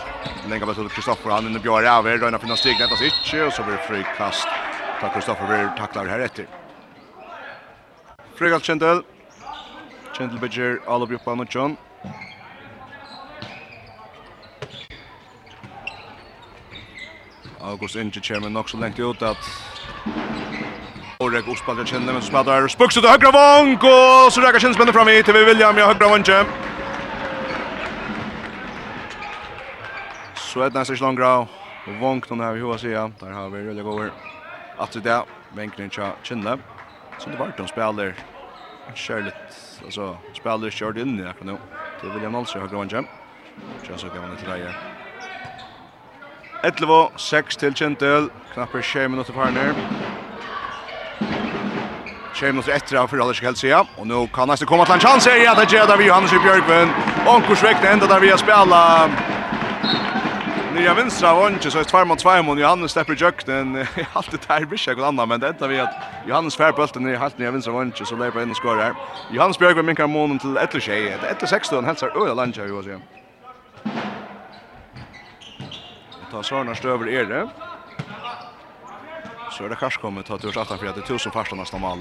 E: länge med till Kristoffer, han inne Björk över då Röjna finna strikning, detta sitt och så blir det frikast. Tack Kristoffer blir tacklar här efter. Frikast Kjendel. Kjendel bygger alla gruppan och John. August Inge kommer nok så lengt ut at Orek ospallar kjenne, men smadrar spukse til høyre vank, og så reker kjennsmennene fram i TV William, i høyre vank. Så er det nesten ikke langt grav, vank vong noen her i hova sida, der har vi rullet over. At det er venkning tja kjenne, så det var de spiller kjærligt, altså spiller kjørt inn i akkurat nå, til William Nolse, høyre vank. Tja så kan man ikke reie. 11, 6 til Kjentel. Knapper 6 minutter for her Tjej minutter etter av Fyrhalder skal helse, ja. Og nå kan nesten komme til en sjanse. Ja, det gjør det vi, Johannes i Bjørkven. Onkursvekten enda der vi har spela. Nya vinstra var inte så ett tvärmål mot Johannes släpper jökten i allt det här blir jag annan men det enda vi att Johannes fär bulten i halt nya vinstra var inte så lägger in och skorar. Johannes Björk minkar månen till 1-6. 1-6 hälsar öla landjar ju så. Ta Sörnar stöver är det. Så är det kanske kommer ta tur att han för tusen första nästa mål.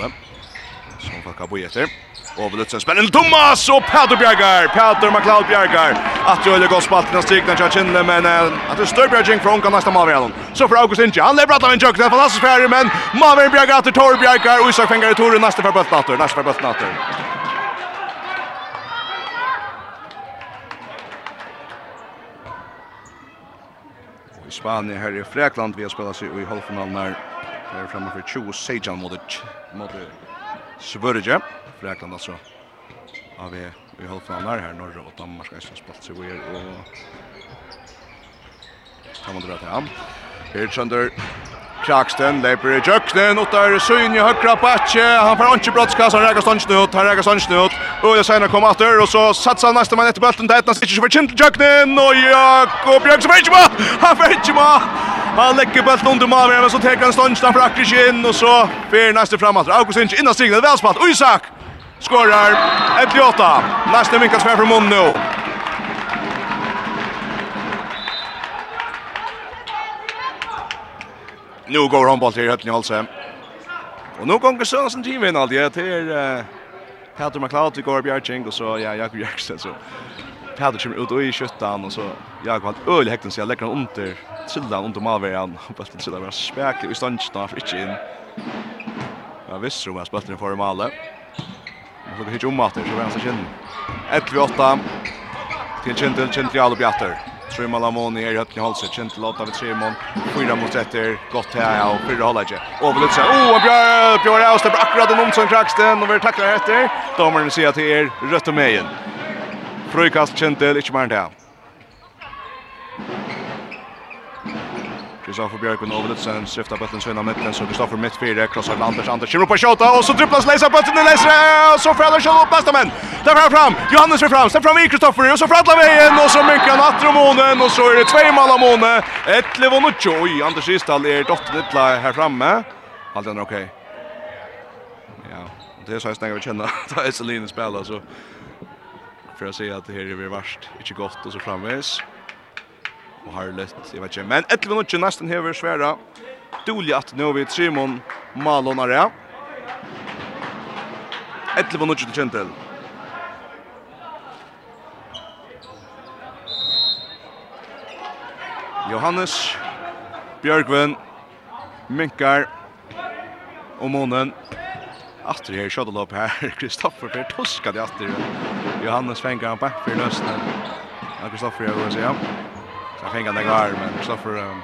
E: Som får kabo efter. Och Lutsen spelar Thomas och Pedro Bjergar. Pedro McLeod Bjergar. Att Jöle går spalt den striknar jag känner men att det stör Bjerging från kan nästa mål redan. Så för August Inge. Han levererar en jökna fantastisk färg men Maver Bjergar till Tor Bjergar och Isak Fengar i Tor nästa för Böttnatter. Nästa för Böttnatter. Spanien her i Frekland vi har spelat sig i halvfinalen här. Här framme för 20 Sejan mot mot Sverige. Frekland alltså. Ja, vi i halvfinalen här här norra och Danmark ska spelat sig vi och Tamandra ham. Här Chander Kraksten leper i jøknen, og der Søyn i høyre bakje, han får ikke brottskast, han reker stansjen ut, han reker stansjen ut, og det senere kommer atter, og så satser han neste mann etter bølten, det er ikke for kjent jøknen, og Jakob Bjørk som er ikke med, han får ikke med, han legger bølten under maven, men så teker han stansjen, han får akkurat ikke inn, og så fyrer neste frem atter, August Inch innan stigende, velspalt, og Isak skorar 1-8, neste vinkas frem fra munnen nå, Nu går han bort till Hötten Holse. Och nu kommer som team in alltid. till uh, Peter McLeod till Gorb Jarching och så ja Jakob Jackson så. Peter kommer ut och i skyttan och så Jakob har öl häkten så jag lägger under Silda under det så där var späcklig i stånd för inte in. Jag visste om att bulten för Malve. Och så hit om åter så vänster kinn. 1-8 till Kintel, Kintel Jalobjatter. Tror man Lamoni här i høtten i halset. Kjent til 8 vid 3 mån. 4 mot 1 är gott här. Ja, och 4 håller inte. Överlutsa. Oh, Björn! Björn det er akkurat en omsån kraksten, og vi takler etter. Domaren säger till er rött och mejen. Frøykast kjent til, ikke mer enn det. Kristoffer Björkman over det sen skiftar bollen svinna mitten så Kristoffer mitt fyra krossar till Anders Anders kommer på skjuta och så dribblas Leisa bollen till Leisa och så får Anders upp bästa men där fram fram Johannes för fram sen fram i Kristoffer och så fradlar vägen och så mycket Atromonen och så är det två mål av Mone ett lev och Joy Anders Istall är dotter lilla här framme. Allt är okej. Ja det är så jag stänger vi känna ta Eselin spelar så för att se att det här är vi värst inte gott och så framvis og Harlet, jeg vet ikke. Men etter vi nødvendig nesten hever svære. Dolig at nå vi Simon Malon Area. Etter vi nødvendig kjent til. Johannes Björkvin Minkar og Månen. Atter her, kjødde lopp her. Kristoffer Per Toska de atter. Johannes fengar han bak for løsene. Ja, Kristoffer, jeg vil si, ja. Så fänger den går men Kristoffer um,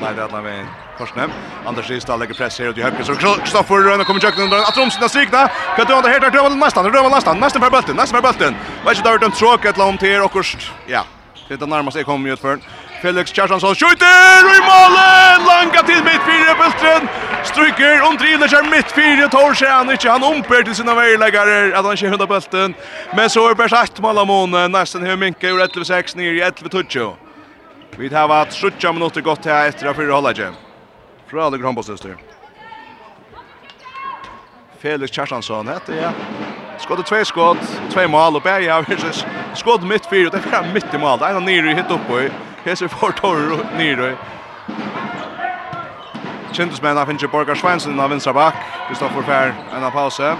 E: Nej, det är alla vägen. Korsnäm. Anders Ristad lägger press här ut i höger. Så Kristoffer Rönn kommer kökna under att Romsen har strikna. Kan du ha det här där Rövan nästan, Rövan nästan, nästan för bulten, nästan för bulten. Vad är det där dömt tråk ett långt här och kurs. ja. Det är det närmaste jag kommer ut för. Felix Kjarshansson skjuter i målen! Langa till mittfyrre bulten. Stryker om driver sig mittfyrre Tor sig han inte. Han omper till sina vägläggare att han kör under bulten. Men så är det bara ett mål av månen. Nästan hur mycket ur 11-6 ner i 11-12. Vi tar varit 70 minuter gott här efter att fyra hålla igen. Från alle grannbossens Felix Kjartansson heter ja. Skott två skott, två mål och Berg har skott mitt fyra det fram mitt i mål. Där han nere hit upp i. Hese får torr nere. Kjentus men av Finche Borgar Svensson av vänstra back. Kristoffer Fär en av pausen.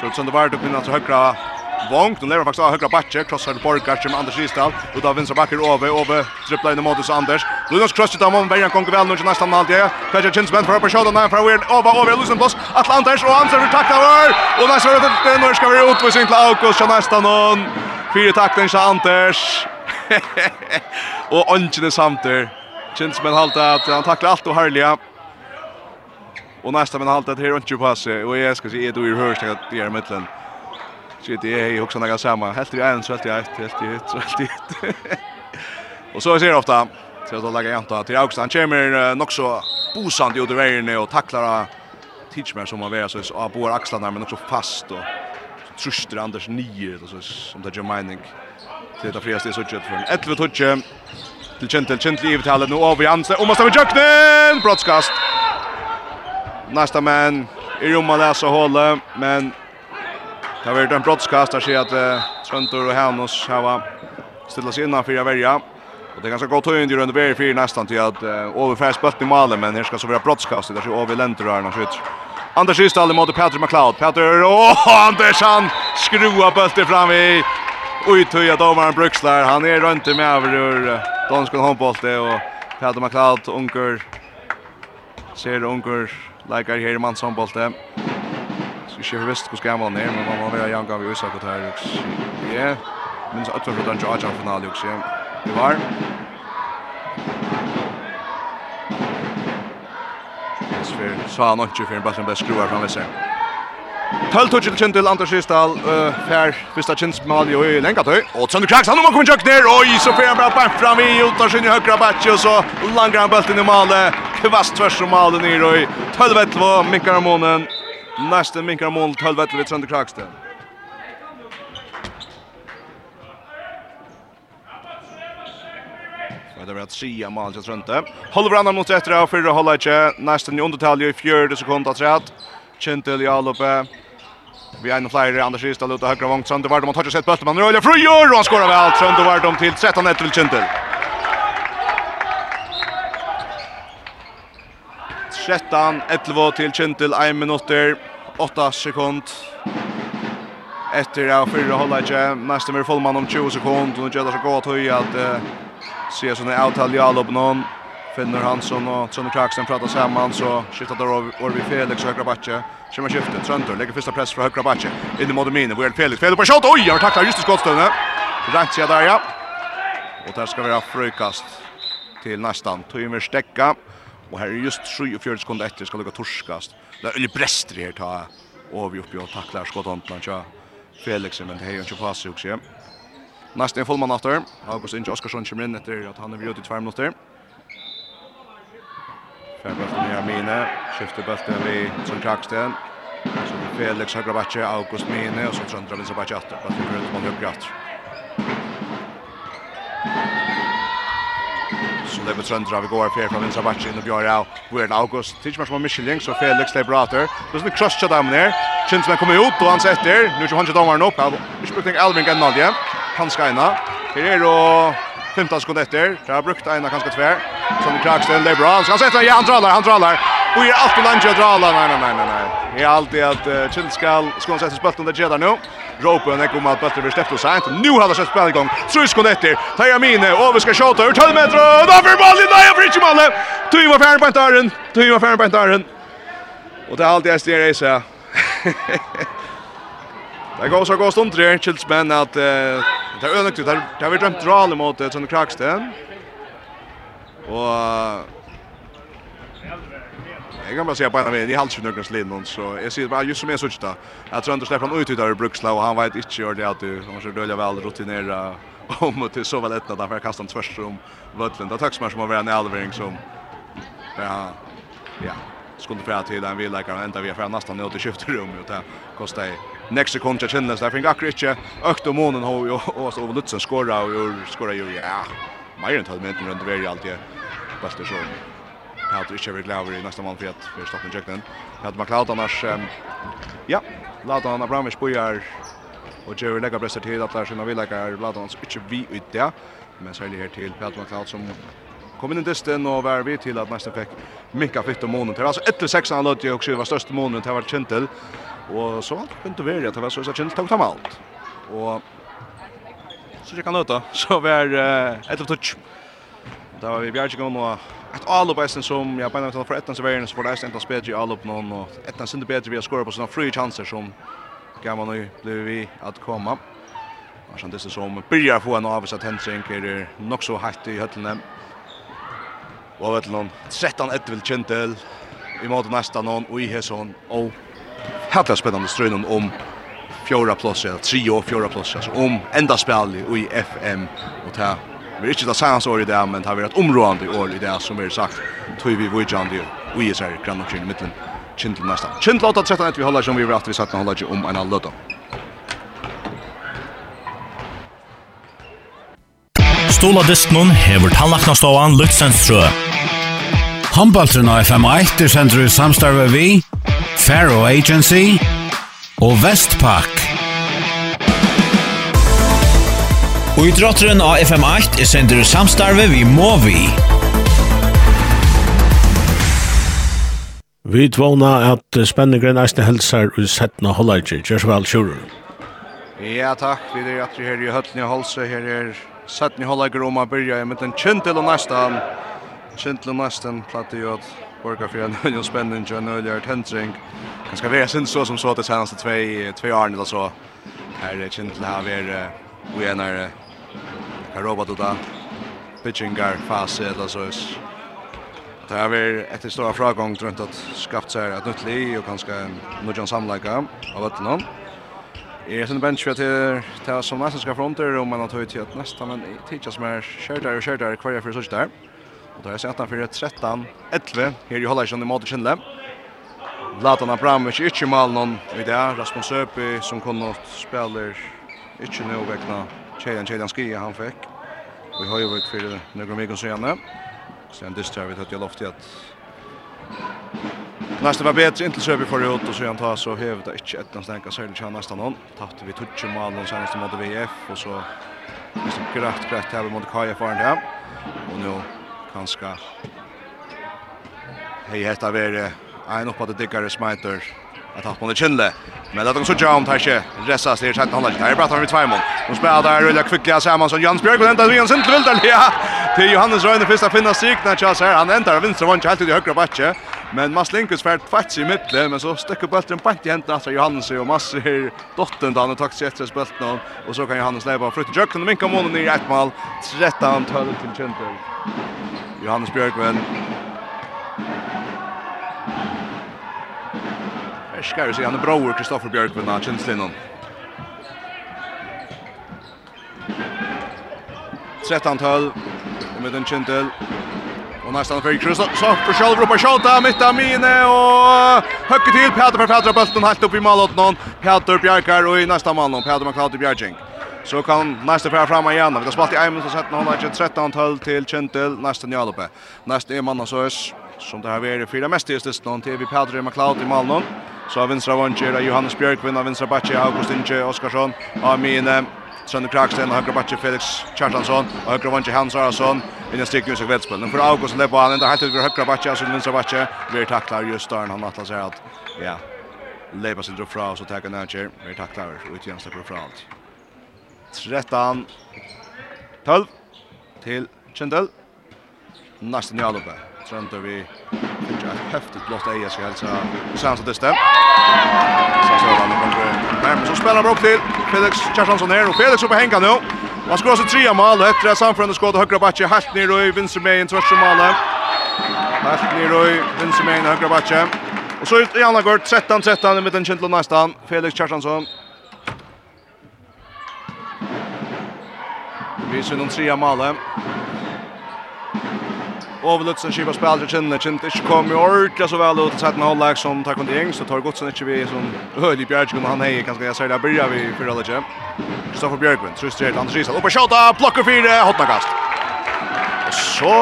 E: Så utsönder vart upp innan till högra Vong, nu lever faktiskt av högra backe, krossar Borgar som Anders Risdal, ut av vinstra backer, Ove, Ove dribblar in modus Anders. Lukas krossar dem om Bergen kommer väl nu till nästan halvtid. Kvaja Kinsman, för att skjuta från Weird, Ove, Ove Lusen plus att Anders och Anders vill tackla över. Och där så det nu ska vi ut med sin Klaukos som nästan någon. Fyra tacklingar till Anders. och Anchen samter. Jensman halta att han tacklar allt och härliga. Och nästa men halta att här runt ju passe och jag ska se du i hörst att det är mittlen. Så det är ju också några samma. Helt i en, så helt i ett, helt i ett, så helt i ett. Och så ser ofta så att lägga jämta till August. Han kommer nog så bosant ut i vägen och tacklar Teachmer som har varit så så på axlarna men också fast och truster Anders nio och så som det Germanic. Det är friast det så kött från 11 touch till Gentle Gentle i vitalen nu över Jansen och måste vi Jöknen broadcast. Nästa man i rummet där så håller men Det har vært en brottskast der sier at uh, Trøndur og Hanus har stillet seg innanfor att verja. Og det er ganske godt høyende i rundt veri fyrir nesten til at uh, Ove fær i malen, men her skal så være brottskast der sier Ove lenter her noe sitt. Anders Ystall i måte McLeod. Petter, åh, Anders han skrua i fram i uttøya domaren Bruxler. Han er rundt med over ur uh, Donskon håndbollte og Petter McLeod, unger, ser unger, leikar her i mannshåndbollte. Musikk ikke visst hvor skal man er, men man var veldig janga vi visak ut her. Jeg minns at vi den Georgia finalen, jeg vi var. Jesper, så han ikke for en bare skruar fram ved seg. Töltutjil kjent til Anders Kjistdal, Per, fyrsta kjentmalje og i lenga tøy. Og Trønder Kraks, han må komme kjøkken her, oi, så fer han bra bært fram i, ut av sin i høyre bætje, og så langer han bølten i male, kvast tvers om male nir, og i tølvetlo, minkar månen, Nästen minkar mål 12-11 vid Trønde Kraksten. Det var ett sia mål till Trønde. Håller varandra mot efter av fyra håller inte. Nästan i undertalje i fjörde sekund att rätt. Kintel i alloppe. Vi är en flyer Anders Ystad ut och högra vång. Trønde Vardom har tagit sett bulten. Man rör frigör och han skorar väl. Trønde Vardom till 13-1 till Kintel. 13, 11 til Kintel, 1 minutter. 8 sekund. Efter av fyra hålla inte. Nästa mer fullman om 20 sekund. Och nu gör det så gott höj att uh, se sån här i jag lopp någon. Finner Hansson och Trond Kraxen pratar samman så skiftar det över vi Felix högra backe. Kör man skiftet Tröntor lägger första press för högra backe. In i Modemine. Vi är Felix. Felix på shot. Oj, han tacklar just i skottstövnen. Rakt sig där ja. Och där ska vi ha frukast till nästan. Tog in stäcka. Og her er just 3-4 sekunder etter skal lukka torskast. Det er øyne brester her ta og vi oppi og taklar skottantna tja Felix, men det er jo ikke pass i hukse. Næsten er fullmann after. August Inge Oskarsson kommer inn etter at han er vrjød i 2 minutter. Fjernbølten her mine. skifter bølten vi som Kraksten. Så det er Felix høyre bakke, August Mine, og så Trøndra vinser bakke atter. Bølten blir ut mot høyre atter som det betrøndra vi går fer fra vinstra inn og bjør av Weird August. Tidskjømmer som har Michelin, så Felix leber av Det Så er det krøstja dem ned. Kinsmen kommer ut og han setter. Nå er ikke han ikke dommeren opp. Ikke brukt brukning Alvin Gennadje. Han skal inn. Her er og 15 sekunder efter. Det har brukt ena kanske tvär. Som Kraksten, det är bra. Han han sätter ja, han drar han drar Och är alltid lunch att dra Nej, nej, nej, nej. Det är alltid att uh, Chilskal ska sätta spötten där Jedda nu. Ropen det kommer att bättre förstå sent. Nu har det sett spel igång. Tre skott efter. Taja mine och vi ska skjuta ur 12 meter. Då för bollen nej, för inte bollen. Tui var färdig på entären. Tui var färdig på entären. Och det är alltid SD race. Det går så går stund där Chilsmen att Det er ødelagt, det har vi drømt drale mot Trond Kraksten. Og... Jeg kan bare si at beina min, jeg halter ikke nøkken slinn, så jeg sier bare, just som jeg sier det, at Trond slipper han ut ut av Bruksla, og han vet ikke ordentlig at han må rølja vel rutinera om og til så vel etna, derfor jeg kastar han tvers om Vøtlen. Det er takk som er som å være en elvering som, ja, ja, skulle fra til den vi leikar, enda vi er fra nesten nødt til skifterum, og det kostar jeg next sekund til kjennes der fink akkurat ikke. Økt om månen har jo også over Lutzen skåra og skåra jo ja. Mer enn tatt minutter rundt veri alltid beste så Petter ikke vil glæver i neste mann for at vi stopper jøkken Petter McLeod annars ja. Ladan Abramovic bojar og Jerry legger bresser til at der sina villegger Ladan så ikke vi ut det men særlig her til Petter McLeod som kom inn i dysten og var vi til at nesten fikk minka fitt om månen. Det var altså etter seksan han lødde og det var største månen, til, det var kjentel. Og så begynte vi at det var så så kjent tungt alt. Og så kjekk han ut da, så var et av touch. Da var vi bjerg kom og et all på eisen som jeg bare nevnte for etten så veien så var det eisen til spedje all opp noen og etten sinde bedre vi har skåret på sånne frie chanser som gammal nu blir vi att komma. Och sen det som börjar få en avvis att hända är nog så hatt i höllene. Og av höllene 13-1 vil kjentel i måte nästa någon och i hesson och Helt spännande strönen om fjorda plats eller tre och fjorda plats alltså om enda spel i FM och ta vi är inte det sanns år i det men det har varit område år i det som vi har sagt tog vi vi John det vi är så här grann och i mitten Kindle nästa. Kindle åtta tretton att vi håller som vi har haft vi satt håller om en halv
A: Stola Distnon hever tannlaknastovan Luxensrø.
B: Håndbaltrun av FM1 er sender i samstarve vi Faro Agency og Vestpak.
C: Og i drotteren av FM8 er sender samstarve vi må
D: vi. Vi tvåna at spenningren eisne helsar og settna hollager. vel, kjurur.
E: Ja, takk. Vi er at vi her i Høtlni Holse. Her er settni hollager om å byrja med den kjentil og nesten. Kjentil og nesten platt i jød borgar för en öl spenning og en öl är tentring. Han skal være sin så som så til senaste tvei, tvei åren eller så. Här är Chintle här är vi är när Karoba då där. Pitchingar fase eller så. Det här vi ett stora fragång runt att skapt sig ett nytt liv och kanske någon samlaka av ett någon. Jeg synes bench for det til som nesten skal fronter, om man har tøyt til at nesten, men tidligere som er kjørt der og kjørt der, hver jeg for sånn der. Og da er sett han 13, 11, her i Hollandsson i måte kjennle. Latan Abramovic ikke mal noen i det, Rasmus Søpi som kunne spiller ikke nå vekna Kjellan Kjellan Skia han fikk. Vi har jo vært for några veckor senere. Så en dystre vi tatt jeg lovte at Nästa var bättre inte så vi får ut och så han tar så hävd det inte ett nästan kan sälja tjäna nästan någon. Tappade vi touch mål någon senaste mot VF och så så grätt grätt här mot Kaja för det. Och nu kanska. Hei hetta vere ein oppa de dikkare smiter att ha på det kinle men att de så jam tar sig resa sig så att hålla sig där bara tar vi två mål och spelar där rulla kvickliga samman som Jans Björk väntar vi en central där ja till Johannes Røyne första finna sig när Charles här han ändrar vänster vant helt i högra backe men Mats Linkus färt fast i mitten men så sticker bulten på i ända efter Johannes och Mats här dottern där han tar sig efter bulten och så kan Johannes lägga fram frukt jöken och minka målen i ett mål 13 12 till central Johannes Björkman. Eskar vi se, han är bror Kristoffer Björkman av Kinslinon. 13-12 med en Kintel. Och nästan för Kristoffer för själv ropar skjuta mitt av mine och höcker till Peter för Petra bulten helt upp i målet någon. Peter Björkar och i nästa man någon Peter McLeod Björking. Så kan nästa fram fram igen. Vi har spalt i Eimund minut och sett 13 12 till Kentel nästa Njalope. Nästa är Manna Sös. som det här är fyra mest i det någon till vi Pedro McLeod i Malmö. Så har vänstra av Johannes Björk av vinstra batje August Inge Oskarsson. Amine Sønne Kraksten og høyre batje Felix Kjartansson og høyre vanje Hans Arason inn i stikken i kveldspill. Men for August Lepo han enda helt over høyre batje. altså vinstra batje. Vi er taklar just der han atlas her at, ja, Lepa sin drog fra, så takker han her, blir taklar ut gjenstår fra alt. 13 12 til Kjendel. Næsten i alloppe. Trønder vi ikke er heftig blått eier skal helse Sands og Diste. Så ser han kommer nærmere. Så spelar han opp til Felix Kjærsson her. Og Felix oppe henga nu. Og han skår seg tre av malet etter at samfunnet skåret høyre bakke. Helt ned i vinstermeien tvers om malet. Helt ned i vinstermeien høyre bakke. Og så ut i Anna går 13-13 i midten Kjendel og Næsten. Felix Kjærsson Vi syns om trea male. Overlutsen skipa spelare känner känner inte kom i orka så väl ut sätten hålla som tar kontakt ding så tar Godsen inte vi som höjlig Björk och han hejer kanske jag säger där börjar vi för alla tjej. Kristoffer Björkvin, Trustred, Anders Risa, upp och skjuta, plockar fyra, hotna kast. Så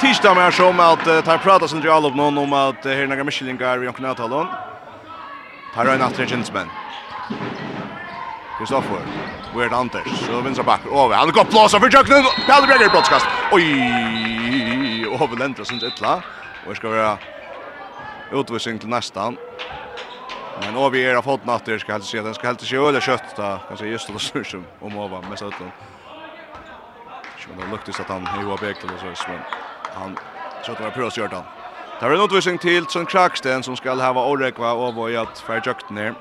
E: tisdag mer som att tar prata sen Real upp någon om att här några Michelingar vi kan ta lån. Tar en attragentsman. Kristoffer Weird Anders, så vinstra back. Och han går plåsa för Jöknen. Pelle Berger broadcast. Oj, och har ändrat sin ettla. Och ska vara utvisning till nästan. Men Åvi är av fått natter ska helt se den ska helt se öle kött då. kanske just det så som om av med så utan. Så det luktar att han är ju bättre så så men han så att han har prövat gjort han. Det är en utvisning till Sven Kraksten som ska ha Orekva och vad jag för jökten ner.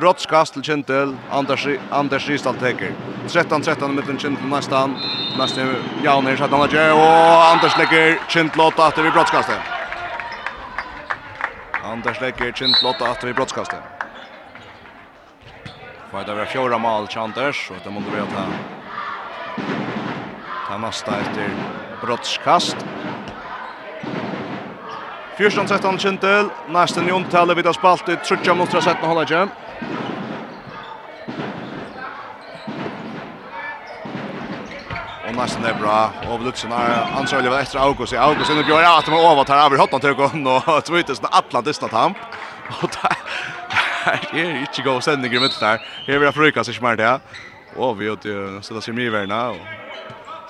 E: Brottskast til Kintel, Anders, Anders Ristal teker. 13-13 mitten Kintel nästan. Nästan Jan här sätter han där och Anders lägger Kintel åt åter i brottskastet. Anders lägger Kintel åt åter i brottskastet. Får det var fjorda mål till Anders och det måste vi ta. Ta nästa efter brottskast. 14-13 Kintel, nästan Jon Talle vid spalt i 30 minutter av 17 Och nästan är bra. Och Luxen har ansvarig över efter August. August inne gör att de har över här över hottan till kon och tvitas den Atlantis natt ham. Och det är inte gå sändning i mitten där. Här vill jag fruka sig smärt ja. Och vi åt ju så där ser mig värna och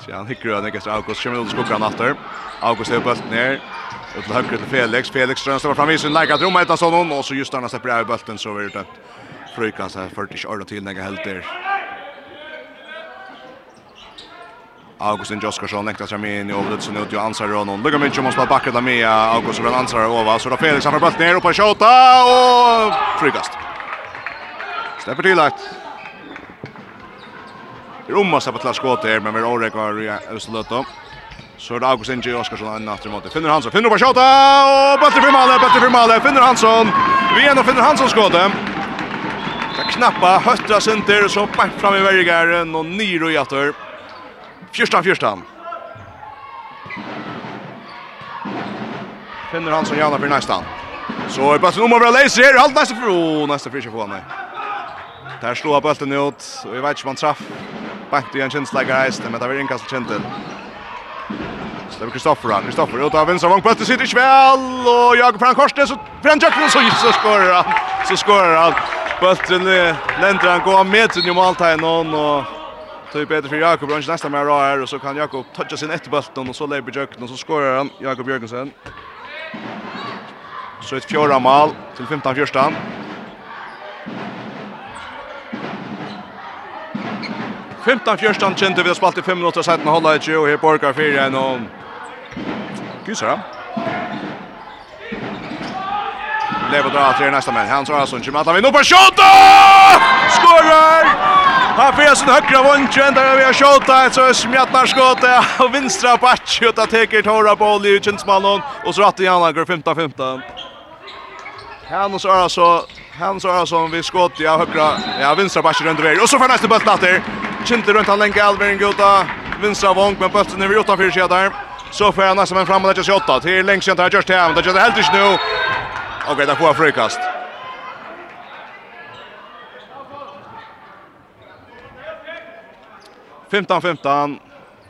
E: så han hickar den efter August kommer ut skuggan efter. August är bulten ner. Och till höger till Felix. Felix strömstar fram i sin lägga drömma ett av sån och så just när han släpper jag bulten så vidare frøyka seg, førte ikke ordentlig til helt där. Augustin Joskarsson nekta seg med inn i overlitsen ut i noen. Lugga mye om å spela bakker da med August Brann Ansaron over. Så da Felix han har bøtt ned oppe i kjøta, og frikast. Stepper til lagt. Romma seg på til skåte her, men vi er åregar i Østeløtta. Så er det Augustin Inge Oskarsson en natt i måte. Finner Hansson, finner på kjøta, og bøtter for Male, bøtter for Male. Finner Hansson, vi igjen og finner Hansson skåte. Ska knappa höttra center så bort fram i värjegären och Niro i attor. Första fjärstan. Finner han som gärna för nästan. Så är passen om över Laser här. halt nästa för oh, nästa frisk på mig. Där slår bollen ut och jag vet inte man träff. Bant igen känns like guys, men det var inkast chenten. Så det Kristoffer, Kristoffer ut av vänster vång, bollen sitter i kväll och jag på Frank så och Frank Jackson så skorar han. Så skorar han. Bultren länder han gå med till måltagen och Tøy Peter för Jakob Brunch nästa med rå här och så kan Jakob toucha sin ett bulten och så lägger Jökten och så skorar han Jakob Jørgensen. Så ett fjärde mål till 15 första. Femtan fjørstan kjente vi har spalt i fem minutter seiten og holda i tjue, og her borgar fire enn og... Gysra. lever drar till nästa man. Hans Arason kommer att vinna på skott. Skorar! Han får sin högra vånchen där vi har skottat ett så smjätnar skott och vänstra backen och tar teker torra boll i Jensmannen och så rätt i andra går 15-15. Hans Arason Hans Arason vi skott Ja, högra ja vänstra backen runt över och så får nästa boll natter. Kinte runt han länge Alvin Gota Vinstra vånk men bollen över utanför sidan där. Så får han nästan fram och lägger sig åtta till längst där just här. Det gör det helt nu. Okej, där får jag frikast. Femtan, femtan.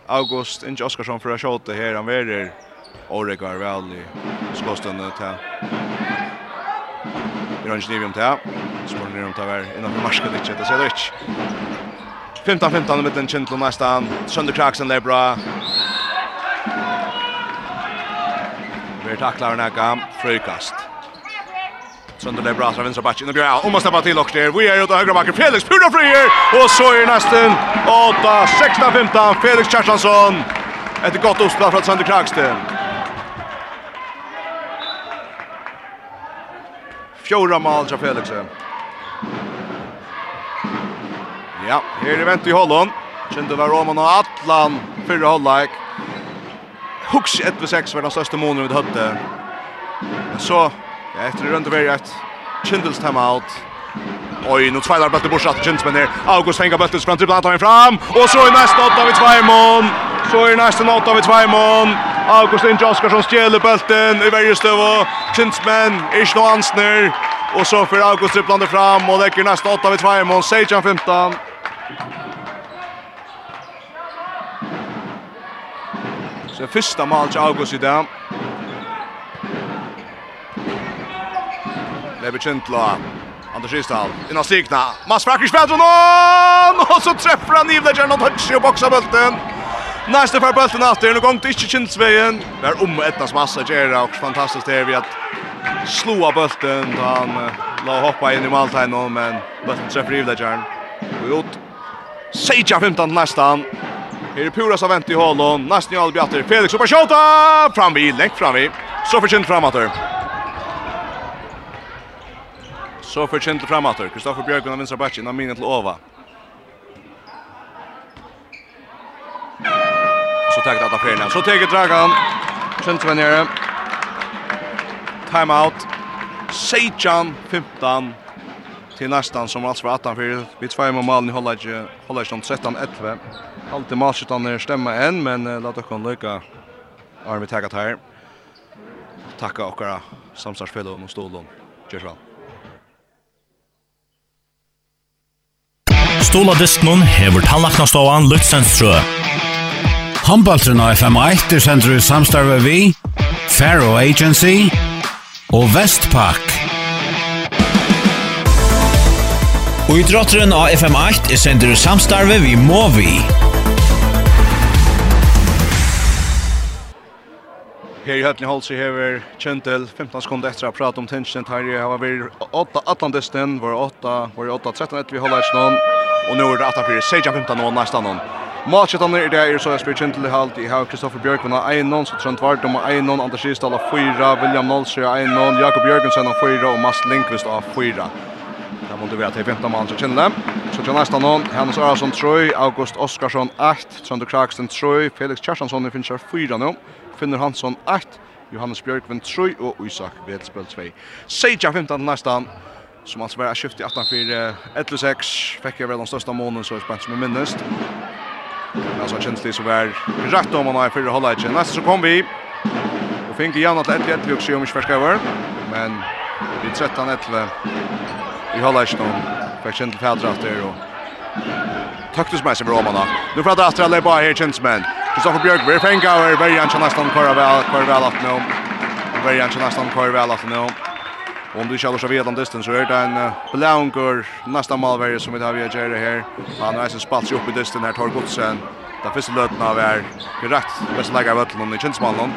E: August Inge Oskarsson för att skjuta här. Han väder Oregar väl i skåstunden till. Irange Nivium till. Spår ner om taver innanför marsket inte. Det ser det inte. 15-15 med den Kindle nästan. det där bra. Vi tacklar den här gam. Fröjkast. Trøndelag bra fra venstre backen. Bjørn om å slippe til och der. Vi är ute högra backen. Felix pura frier och så är nästan 8 16 15 Felix Kjartansson. Ett gott uppspel från Sander Kragsten. Fjorda mål fra Felix. Ja, her er vent i Holland. Kjente var Roman og Atlan fyrre halvleik. Hux 1-6 var den største måneden vi hadde. Så Ja, efter det runt över et Kindles timeout. Oj, nu tveilar Bötte Borsa til Kindles men her. August fengar Böttes fram till bland fram. Og så er neste åtta vi Tvajmon. Så er neste åtta vi Tvajmon. August Inge Oskarsson stjeler bulten i varje støv. och Kinsman är nå ansner. Og så får August dribblande fram og legger neste åtta vi Tvajmon. Sejan 15. Så första mål till August i dag. är bekant Anders Rysdal innan stigna. Mats Fracker spelar någon och så träffar han Nivla Gernon touch i boxar bulten. Nästa för bulten åter och gång till Det är om ettnas massa Gerra och fantastiskt det vi att slå bulten då han la hoppa in i måltiden men bulten träffar Nivla Gernon. Och ut Seja 15 nästan. Här är Pura som väntar i hålen. Nästan i Albjatter. Felix oppe och skjuta! Fram vid, lengt fram vid. Så förkynt framåt. Så för Kindle framåt. Kristoffer Björkman av vänstra backen, han minnet till Ova. Så taget att affären. Så taget Dragan. Kjent var nere. Time out. Sejan 15 till nästan som alltså var 18 för vi två mål mål i Hollage som 13 11. Allt i matchen utan stämma än men låt oss kunna lycka. Armi tagat här. Tacka och våra samstarfsfällor och stolen. Cheers.
A: Stola disknon hever tannlaknastovan Lutsenstrø.
B: Håndbaltrun av FM1 er sender ut samstarve vi, Faro Agency og Vestpak.
C: Og i drotteren av FM8 er sender du samstarve vi Movi.
E: Her i Høtlen Holse hever Kjentel 15 sekunder etter å prate om tensionen her. Her har vi 8 18 var 8, var 8 13 etter vi holder etter noen. Og nå er det 8 4, 16 15 og nesten noen. Matchetan er det er så jeg spyrir Kjentel i halvt. Jeg har Kristoffer Bjørkman av 1 så Trønt Vardum av 1 Anders Gisdal av 4, William Nolsø av 1 Jakob Jørgensen av 4 og Mats Lindqvist av 4. Det måtte være til 15 mann som kjenner. Så til nesten noen, Hannes Arason Troy, August Oskarsson 8, Trøndur Kraksten Troy, Felix Kjærsansson finnes her 4 nu. Finnur Hansson 8, Johannes Björkvind 3 og Isak Vedspel 2. Seja 15 nästa som alltså var skift i 18-4, 11-6, fick jag väl den största månen så är spänt som är minnest. Men alltså känns det så väl rätt om man har förra hållet. Nästa så kom vi. Och fick igen att 1-1 vi också om i ska över. Men vi 13-11 i hållet nu. Fick känns till färdrat där och Taktus med sig för Romana. Nu får det att alla bara här känns. Kristoffer Björk, vi fänga över er verjan til nesten kvar vel, kvar vel at nå. Verjan til nesten kvar vel at nå. Om du kjallar så vet om distans så är det en blaunger, nesten malverje som vi tar via Jerry här. Han har sin spalt seg opp i distance här tar godsen. Da første løten av er korrekt, beste legger av øtlen i kjensmannen.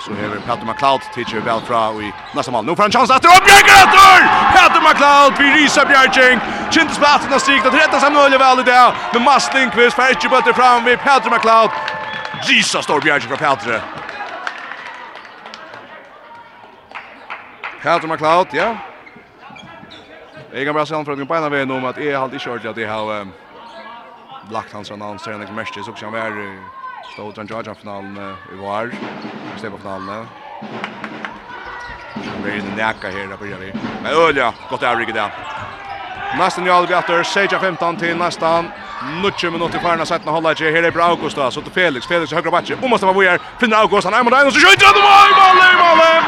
E: Så här är Peter McLeod teacher väl fra i nästa mål. Nu får han chans att og Bjørk etter! Petter McCloud, vi ryser Bjørking. Kjentesplatsen har stigit og trettet seg mulig väl i det. Men Maslingqvist, for ikke bøtter fram vid Peter McLeod. Jesus står Bjerg fra Petre. Petre McLeod, ja. Jeg kan bare se han fra den beina ved om at jeg har alltid kjørt at jeg har um, lagt hans annons treningsmester, så kan han være stod den Georgia-finalen i var, Stepa-finalen. Han blir inne näka her, där börjar vi. Men Ölja, gott övrigt där. Nästan i Algator, Seja 15 till nästan. Nutje minut i farna sättna hålla sig. Här är bra August då. Så till Felix. Felix i högra backe. Om måste vara Bojer. Finner August. Han är mot Einar. Så skjuter han. Mål! Mål! Mål!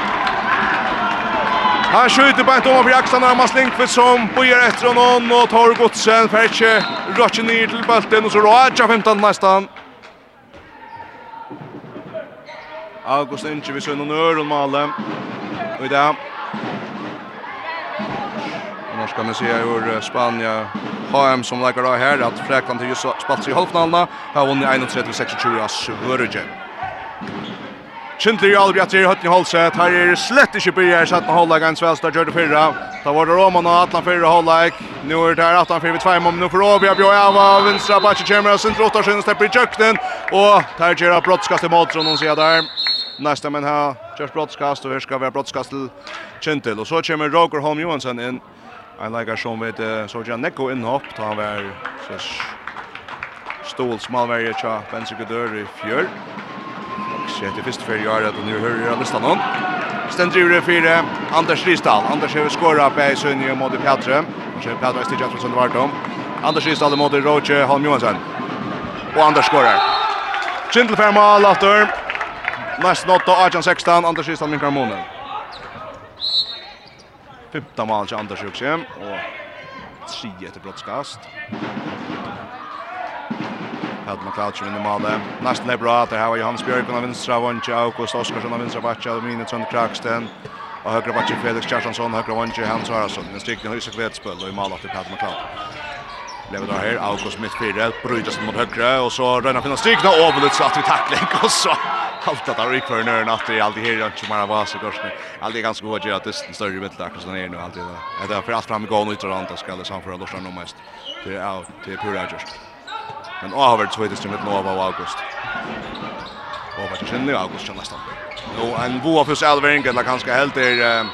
E: Han skjuter bara inte om över axlarna. Mats Lindqvist som Bojer efter honom. Och tar godsen. Färche rötcher ner till bulten. Och så Raja 15 nästan. August Inche vi ser sönder öron Malem. Och i det när ska man se hur Spanien HM som lägger av här att Fräkland har just spalt sig i halvfinalen. Har vunnit 31-26 av Svörgen. Kjentler ju aldrig att det i. Här är slett inte börjar så att man håller en svenska gör det förra. Där var det Roman och Atlan förra hållägg. Nu är det här Atlan förra vid två om. Nu får Åbja bjöja av vänstra backen kommer och centra åtta skinn släpper i köknen. Och där gör det brottskast i mål som de ser där. Nästa men här görs brottskast och här ska ha brottskast till Kjentler. Och så kommer Roger Holm Johansson in en leikar som vet så gjør Neko innhopp, ta han var så stål smalverje tja Benzegudør i fjør. Så etter fyrst fyrir gjør at nu hører jeg listan hon. Stendriver fire, Anders Risdal. Anders har skåret på i Sønje mot Petre. Så Petre er stiget fra Søndervartom. Anders Risdal mot Roche Holm Johansson. Og Anders skårer. Kindelferma, Latter. nått 8, 18-16, Anders Risdal, Minkar Månen. Femta mål til Anders Juksem og 3 etter brottskast. Hade man klart som vinner målet. Nesten er bra att det her var Johannes Björkman av Vinstra, vantje, August Oskarsson av Vinstra, vantje, Aluminium Trond Kraksten. og Høyre vantje Felix Kjartansson, Høyre vantje Hans Arason. Den stycken hyser kvetspöll og i målet til Hade man klart. Lever där här, August mitt fyra, brytas mot högra och så rönnar finna strykna och Ovlutz att vi tackling och så allt att där ikvar nu natt i allt här jag tror man var så kanske allt är ganska god att det är större mitt där så ner nu allt det det är för allt fram går nu utan att ska det som för Lars nu mest det är out det är pure just men över så det med Nova och August och vad känner jag August nästan nu en boa för Selvering eller kanske helt är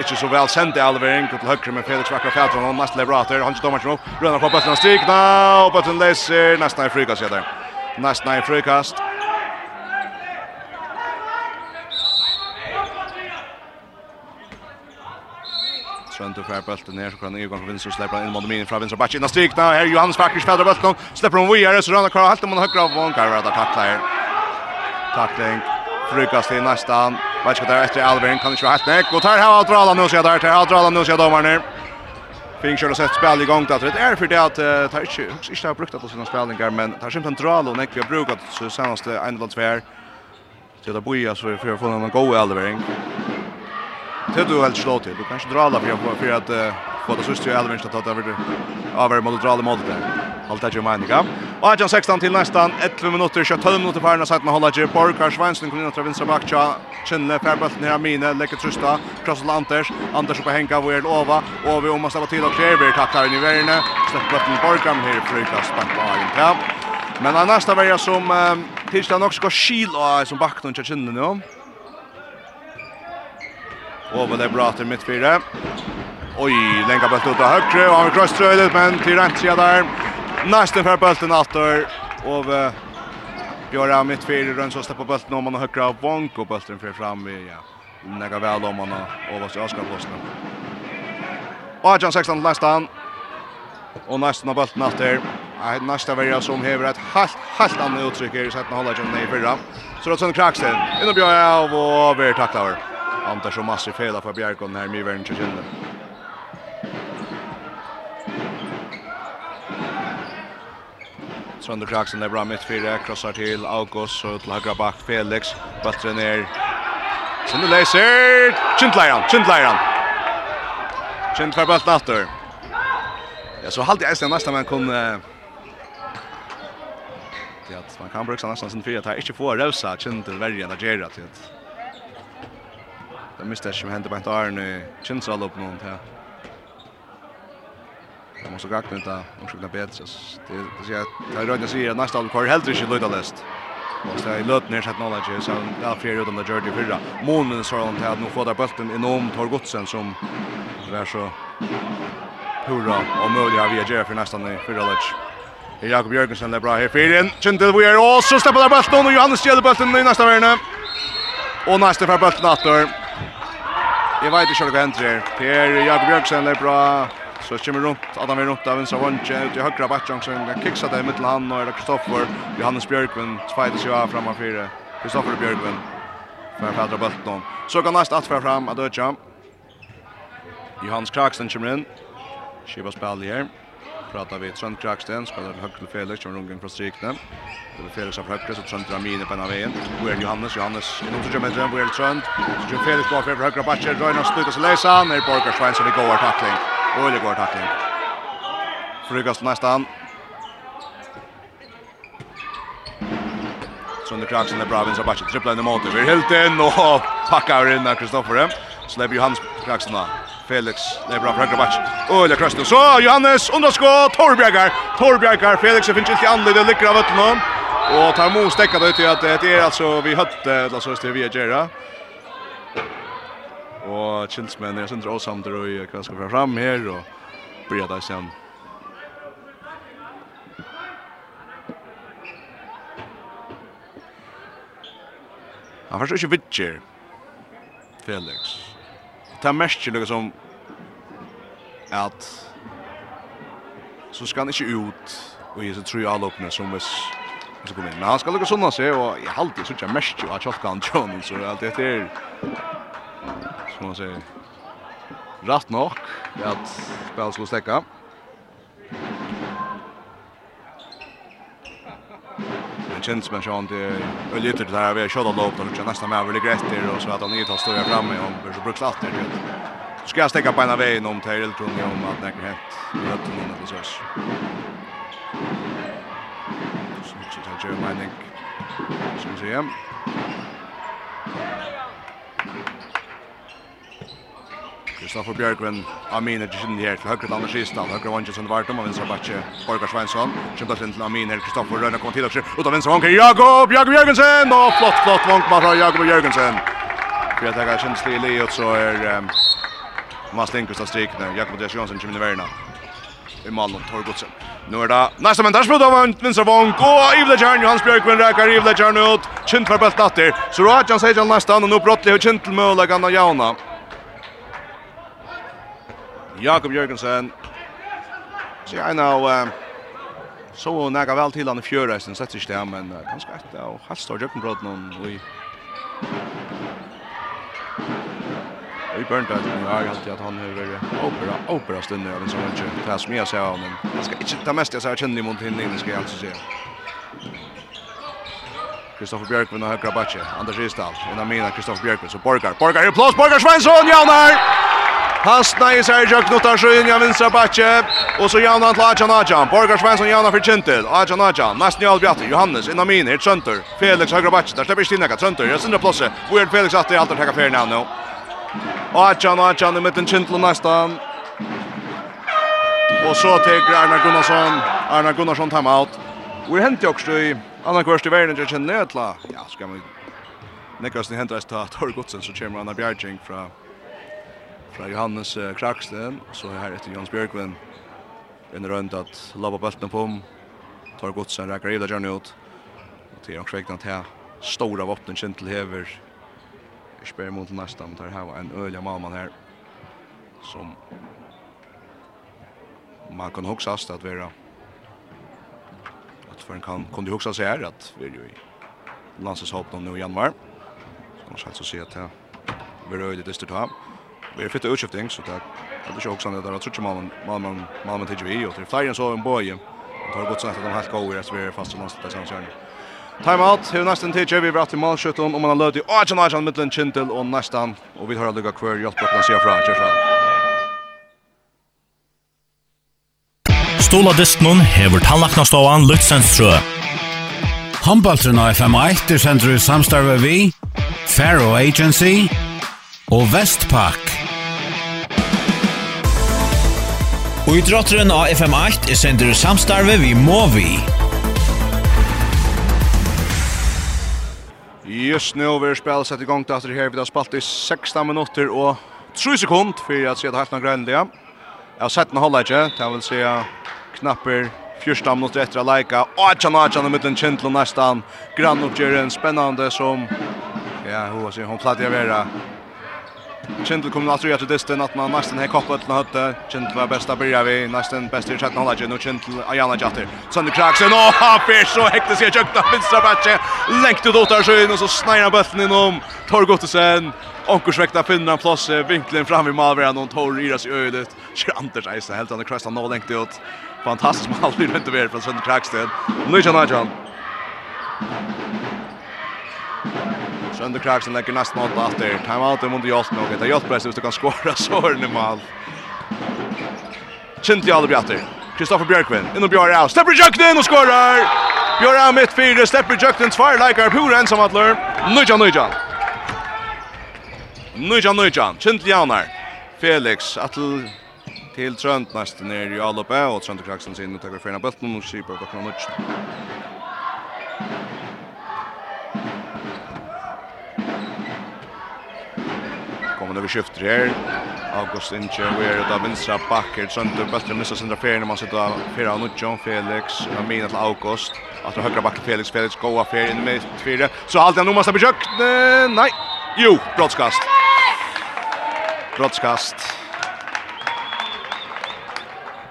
E: Ikke så vel sendt i Alvering, til høyre med Felix Vakra Fjatron, og nesten leverater, han står matchen opp, rønner på bøtten og Stigna, og bøtten leser, nesten er frikast, ja der. Nesten er frikast, Svante fær bulten ner så kan Egon från vänster släppa in mot min från vänster backen. Strikna här Johannes Backers fäder bulten. Släpper hon vidare så rör Karl Halt mot högra av Von Karl att tackla här. Tackling. Frukas till nästan. Vet inte där efter Alvin kan inte vara helt näck och tar här att dra nu så där tar att dra nu så domaren ner. Fink kör och sätter spel igång där. Det är för det att tar inte inte har brukt att sina spelningar men tar skämt en och näck vi har brukat så senaste en eller två. Så det bojar så för att få någon god elvering. Det du helt slå till. Du kanske dra alla för för att få det sista elven att ta över över mot dra alla mot det. Allt att ju menar jag. Och jag 16 till nästan 11 minuter kör 12 minuter för när sagt man håller ju Parker Svensson kunde venstre bak, backa. Kjenne, Färbalt ner Mine, läcker trusta. Cross Anders. Anders oppe Henka och Erl Ova og vi om måste vara till och Kleber tackar inn i värne. Släpp men her här för bak på in. Ja. Men annars där var som tills det nog ska skil och som backen och chinnen nu. Over det bra til midtfire. Oj, lenka bult ut av högre och han vill crossröja ut men till sida där. Nästan för bulten åter och Björn mitt fyra runt så släpper bulten om man har högre av Bonk och bulten för fram i ja. Näga väl om man har överst Oskar Posten. Ajan 16 nästan. Och nästan av bulten åter. Nej, nästa värja som häver ett helt helt annat uttryck i sättet att hålla John i förra. Så då sen kraxen. Innan Björra och vi tacklar. Anders och Massi fela för Bjerkon här med värn till kinden. Trond Kraxen er bra mitt fyra, krossar til August og til högra back Felix. Bättre ner. Sinne Leiser, Kindleiran, Kindleiran. Kind for bult efter. Ja, så halt jeg nesten nästa man kunne... det at man kan bruka nesten sin fyra att inte få rosa Kind till värjan där Gerard till. Det miste ikke med hentet på en taren i alle opp noen til. Det må så gagne ut av omskrikkene bedre. Det sier at det er røyne sier at neste alvor kvar helt ikke løyda lest. Og så i løten er sett noen ikke, så det er flere uten det gjør det fyrra. Månen så han til at nå får der bølten innom Tor Godsen som det er så hurra og mulig har vi å gjøre for nesten i fyrra løts. Jakob Jørgensen er bra her fyrir inn. Kjentil vi er også, stepper der bølten, og Johannes gjelder bølten i neste verne. Og neste for bølten atter. Jeg vet ikke hva det hender her. Per Jakob Bjørksen er bra. Så kommer rundt, Adam er rundt av venstre vondtje, ut i høyre bakken som kan kiksa det i middelen han, og er det Kristoffer, Johannes Bjørkven, tveites jo av framme fire. Kristoffer Bjørkven, for å fædre bøtten. Så kan næst atfra fram, at Johannes Kraksten kommer inn, skiva spall her pratar vi Trond Kraksten, spelar högt till Felix, kommer rungen från strikne. Det är Felix av högre, så Trond drar mine på en av vägen. är Johannes, Johannes som 20 meter, Boel Trond. Så Felix går för högra backen, Röjna slutar sig läsa. Ner Borgar Svensson, det går tackling. Boel går tackling. Frugas nästan. Trond Kraksten är bra, vinstra backen, trippla in i måten. Vi är helt in och packar in Kristoffer. Släpper Johannes Kraksten då. Felix Lebra fra Grabatch. Ole Krøsten. Så Johannes underskå Torbjergar. Torbjergar Felix finner ikke anledd og lykker av vetten Og tar mo stekka det ut i at det er altså vi høtt altså det vi Jera. Og Chilsman er sindra åsamt og hva skal fra fram her og blir det sen. Han forstår ikke vitcher. Felix ta mest lukka som at så ska han inte ut och ge sig tre allöppna som är Och så kommer in. Men han ska lukka sånna sig och jag har alltid sånt jag mest ju att tjocka han John så allt det är som man säger rätt nog att spel skulle stäcka. Men känns man sjön till Öljeter där vi har kört lopp och kör nästan med över Gretter och så att han inte tar stora framme om så bruks latter. det. ska jag stäcka på ena vägen om Tyrell tror jag om att det näkra hett. Rött och någon hos oss. Så också tar jag mening. Så vi ser. Kristoffer Björkgren, Amin er är her til høyre til Anders Island, högre Wanjensson Vartom av vänstra backe Borgar Svensson, Kjempe sen til Amin her. Kristoffer Rönna kommer till också ut av vänstra vanker Jakob, Jakob Jørgensen! Og flott flott vank fra Jakob Jørgensen. För jag tänker känns det i och så er um, Mats Lindqvist av strikene. Jakob Dias Jonsson kommer i verden I Malmö Torgutsen. Nu är det nästa men där spelar man vänstra vank och Ivle Jarn Johans Björkgren räkar Ivle Jarn ut. Kint för bäst bultatter. Så Rajan säger nästan och nu brottlig och kint till mål kan Jauna. Jakob Jørgensen. Så jeg nå så nægge vel til han i fjørreisen, sett ikke det, men ganske etter og helst har Jørgenbrodden og i Vi börnta att jag har alltid att han över opera opera stunder av en sån match. Det som jag ser av men jag ska inte ta mest jag ser känner mot hinne ska jag alltså se. Kristoffer Björkman och högra backe. Anders Ristal. En av mina Kristoffer Björkman så Borgar. Borgar i plås. Borgar Svensson. Ja, nej. Hastna i Sergio Knutarsjön, ja vinstra backe. Och så Jan Antla Ajan Ajan. Borgar Svensson Jan för Kintel. Ajan Ajan. Nästan Jarl Bjarte. Johannes innan min. Helt Trönter. Felix högra backe. Där släpper Stinaka. Trönter. Jag synder plåse. Weird Felix att det alltid täcka färna nu. Ajan Ajan i mitten Kintel nästan. Och så tar Arna Gunnarsson. Arna Gunnarsson time out. Vi hänt också i annan kurs i världen. Jag känner Ja, ska man... Nekast ni händer att ta Torgotsen så kommer Anna Bjergjeng från fra Johannes uh, Kraksten, og så her etter Jons Bjørkvin. En rundt at labba bøltene på om, tar godsen, rekker i det gjerne ut. Og til hans vekten at her stora våpnen kjent til hever. Jeg spør imot til nesten, men tar her var en øyelig malmann her, som man kan huksast at vera at for en kan kunde hugsa seg her at vi er jo i landseshoppen nå i januar. Så man skal altså si at det er øyelig dyster ta vi fick utskifting, så det er ikke også också när det tror man man man man till ju och flere enn så en boy. Det har gått sånn att de helt gode så vi er fast någonstans där sen sen. Time out. Hur nesten till vi bratt i malskjøtten, og man har löd i Arjan Arjan mittelen Kintel og nesten, og vi har lugga hver hjälp på fra, kjør fra.
A: Stola Distnon hever tannlaknastovan Luxenstrø.
B: Håndbaltren av FM1 er sender i samstarve vi, Faro Agency og Vestpak.
C: Og i drotteren av FM8 er sender samstarve vi må vi.
E: Just nu vi spelar sett igång till att det här vi har spalt i 16 minutter og 3 sekund för att se det haft några grönliga. Jag har sett några hållare, det vill säga knapper 14 minutter etter å leika. Atjan, atjan, mitt en kjentlo nestan. Grann oppgjøren, spennende som... Ja, hun, hun platt jeg vera Kindle kom att göra till dysten att man nästan har kopplat till hötte. Kindle var bästa börja vi nästan bäst i chatten hålla Nu och Kindle Ayana Jatter. Sen Kraxen och han fick så häkte sig jökta vänstra backe. Längt ut åt där sjön och så snära bollen inom Torgottsen. Onkursväkta finner en plats vinkeln fram i målvärden och Tor iras i ödet. Kör Anders Eisen helt han krastar nå längt ut. Fantastiskt mål nu runt över från Sönder Kraxen. Nu är Najan. Sönder Clarkson lägger nästan åt att det. Time out mot Jolt nog. Det Jolt pressar ut och kan skåra så är det mål. Chintli alla bjatter. Kristoffer Björkvin. In och Björk out. Stepper Jökten och skorar. Björk out mitt fyra. Stepper Jökten tvär likar pura ensam att lör. Nujan Nujan. Nujan Nujan. Chintli Janar. Felix Atl Till Trönt nästan ner i Alupe, och Trönt og Kraksen sin uttakar fyrir bøtten, og Sipar och av kommer några skifter här. August Inche vi where the vinstra backer sönder bättre missa sönder färden man sitter fyra och John Felix Amina till August. Att högra backen Felix Felix goa Fer, in med fyra så allt han nu måste försökt nej jo brottskast brottskast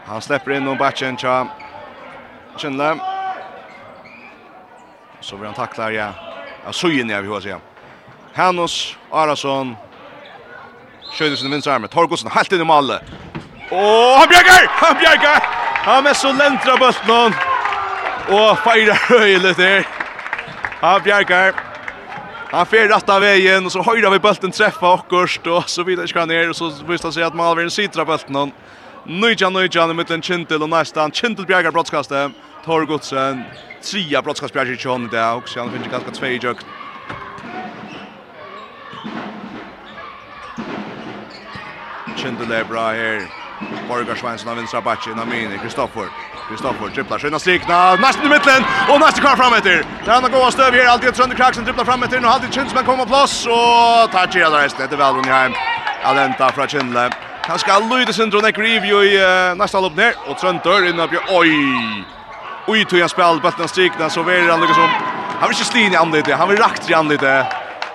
E: han släpper in och batchen, tja Schindler så blir han tacklar ja. Ja, så inne jag vi vill säga. Hannos Arason. Skjøyder sin vinstra armen. Torgosen helt inn i målet. Og han bjerger! Han bjerger! Han er så lentra bøtten Og feirer høyelig der. Han bjerger. Han fer rett av veien, og så høyre vi bølten treffa okkurst, og så videre ikke han er, og så visste han seg at Malveren sitra bølten hon. Nøyja, nøyja, han er mittlen Kintil, og nestan, Kintil bjergar brottskastet, Torgotsen, tria brottskastbjergar i kjønn i dag, og så han finner ganske tvei i Kindle bra her. Borgar Svensson av vinstra backen av Mini, Kristoffer. Kristoffer dribblar sig innan strikna, nästan i mitten och nästan kvar fram efter. Där han går stöv här, alltid sönder kraxen, dribblar fram efter, nu har alltid Kinsman kommer på plats och tar tjera där resten, det är väl Runheim. Alenta från Kindle. Han ska lyda sin drone review i uh, nästa lopp ner och Tröntor innan på oj. Oj, tog han spel, bulten strikna så vill han lyckas om. Han vill inte slin i andet. han vill rakt i anletet.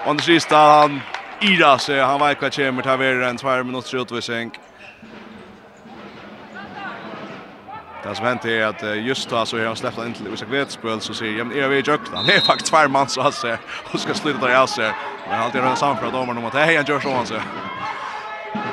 E: Anders sista han Ira så han vet vad kommer ta vidare en 2 minuter utvisning. Det som hänt är att just då så har han släppt in till Isak Vetspöl så säger jag, är vi i jökna? Det är faktiskt tvär man så att säga. Och ska sluta där jag ser. Men alltid röna samfra domaren om att hej, han gör så han säger.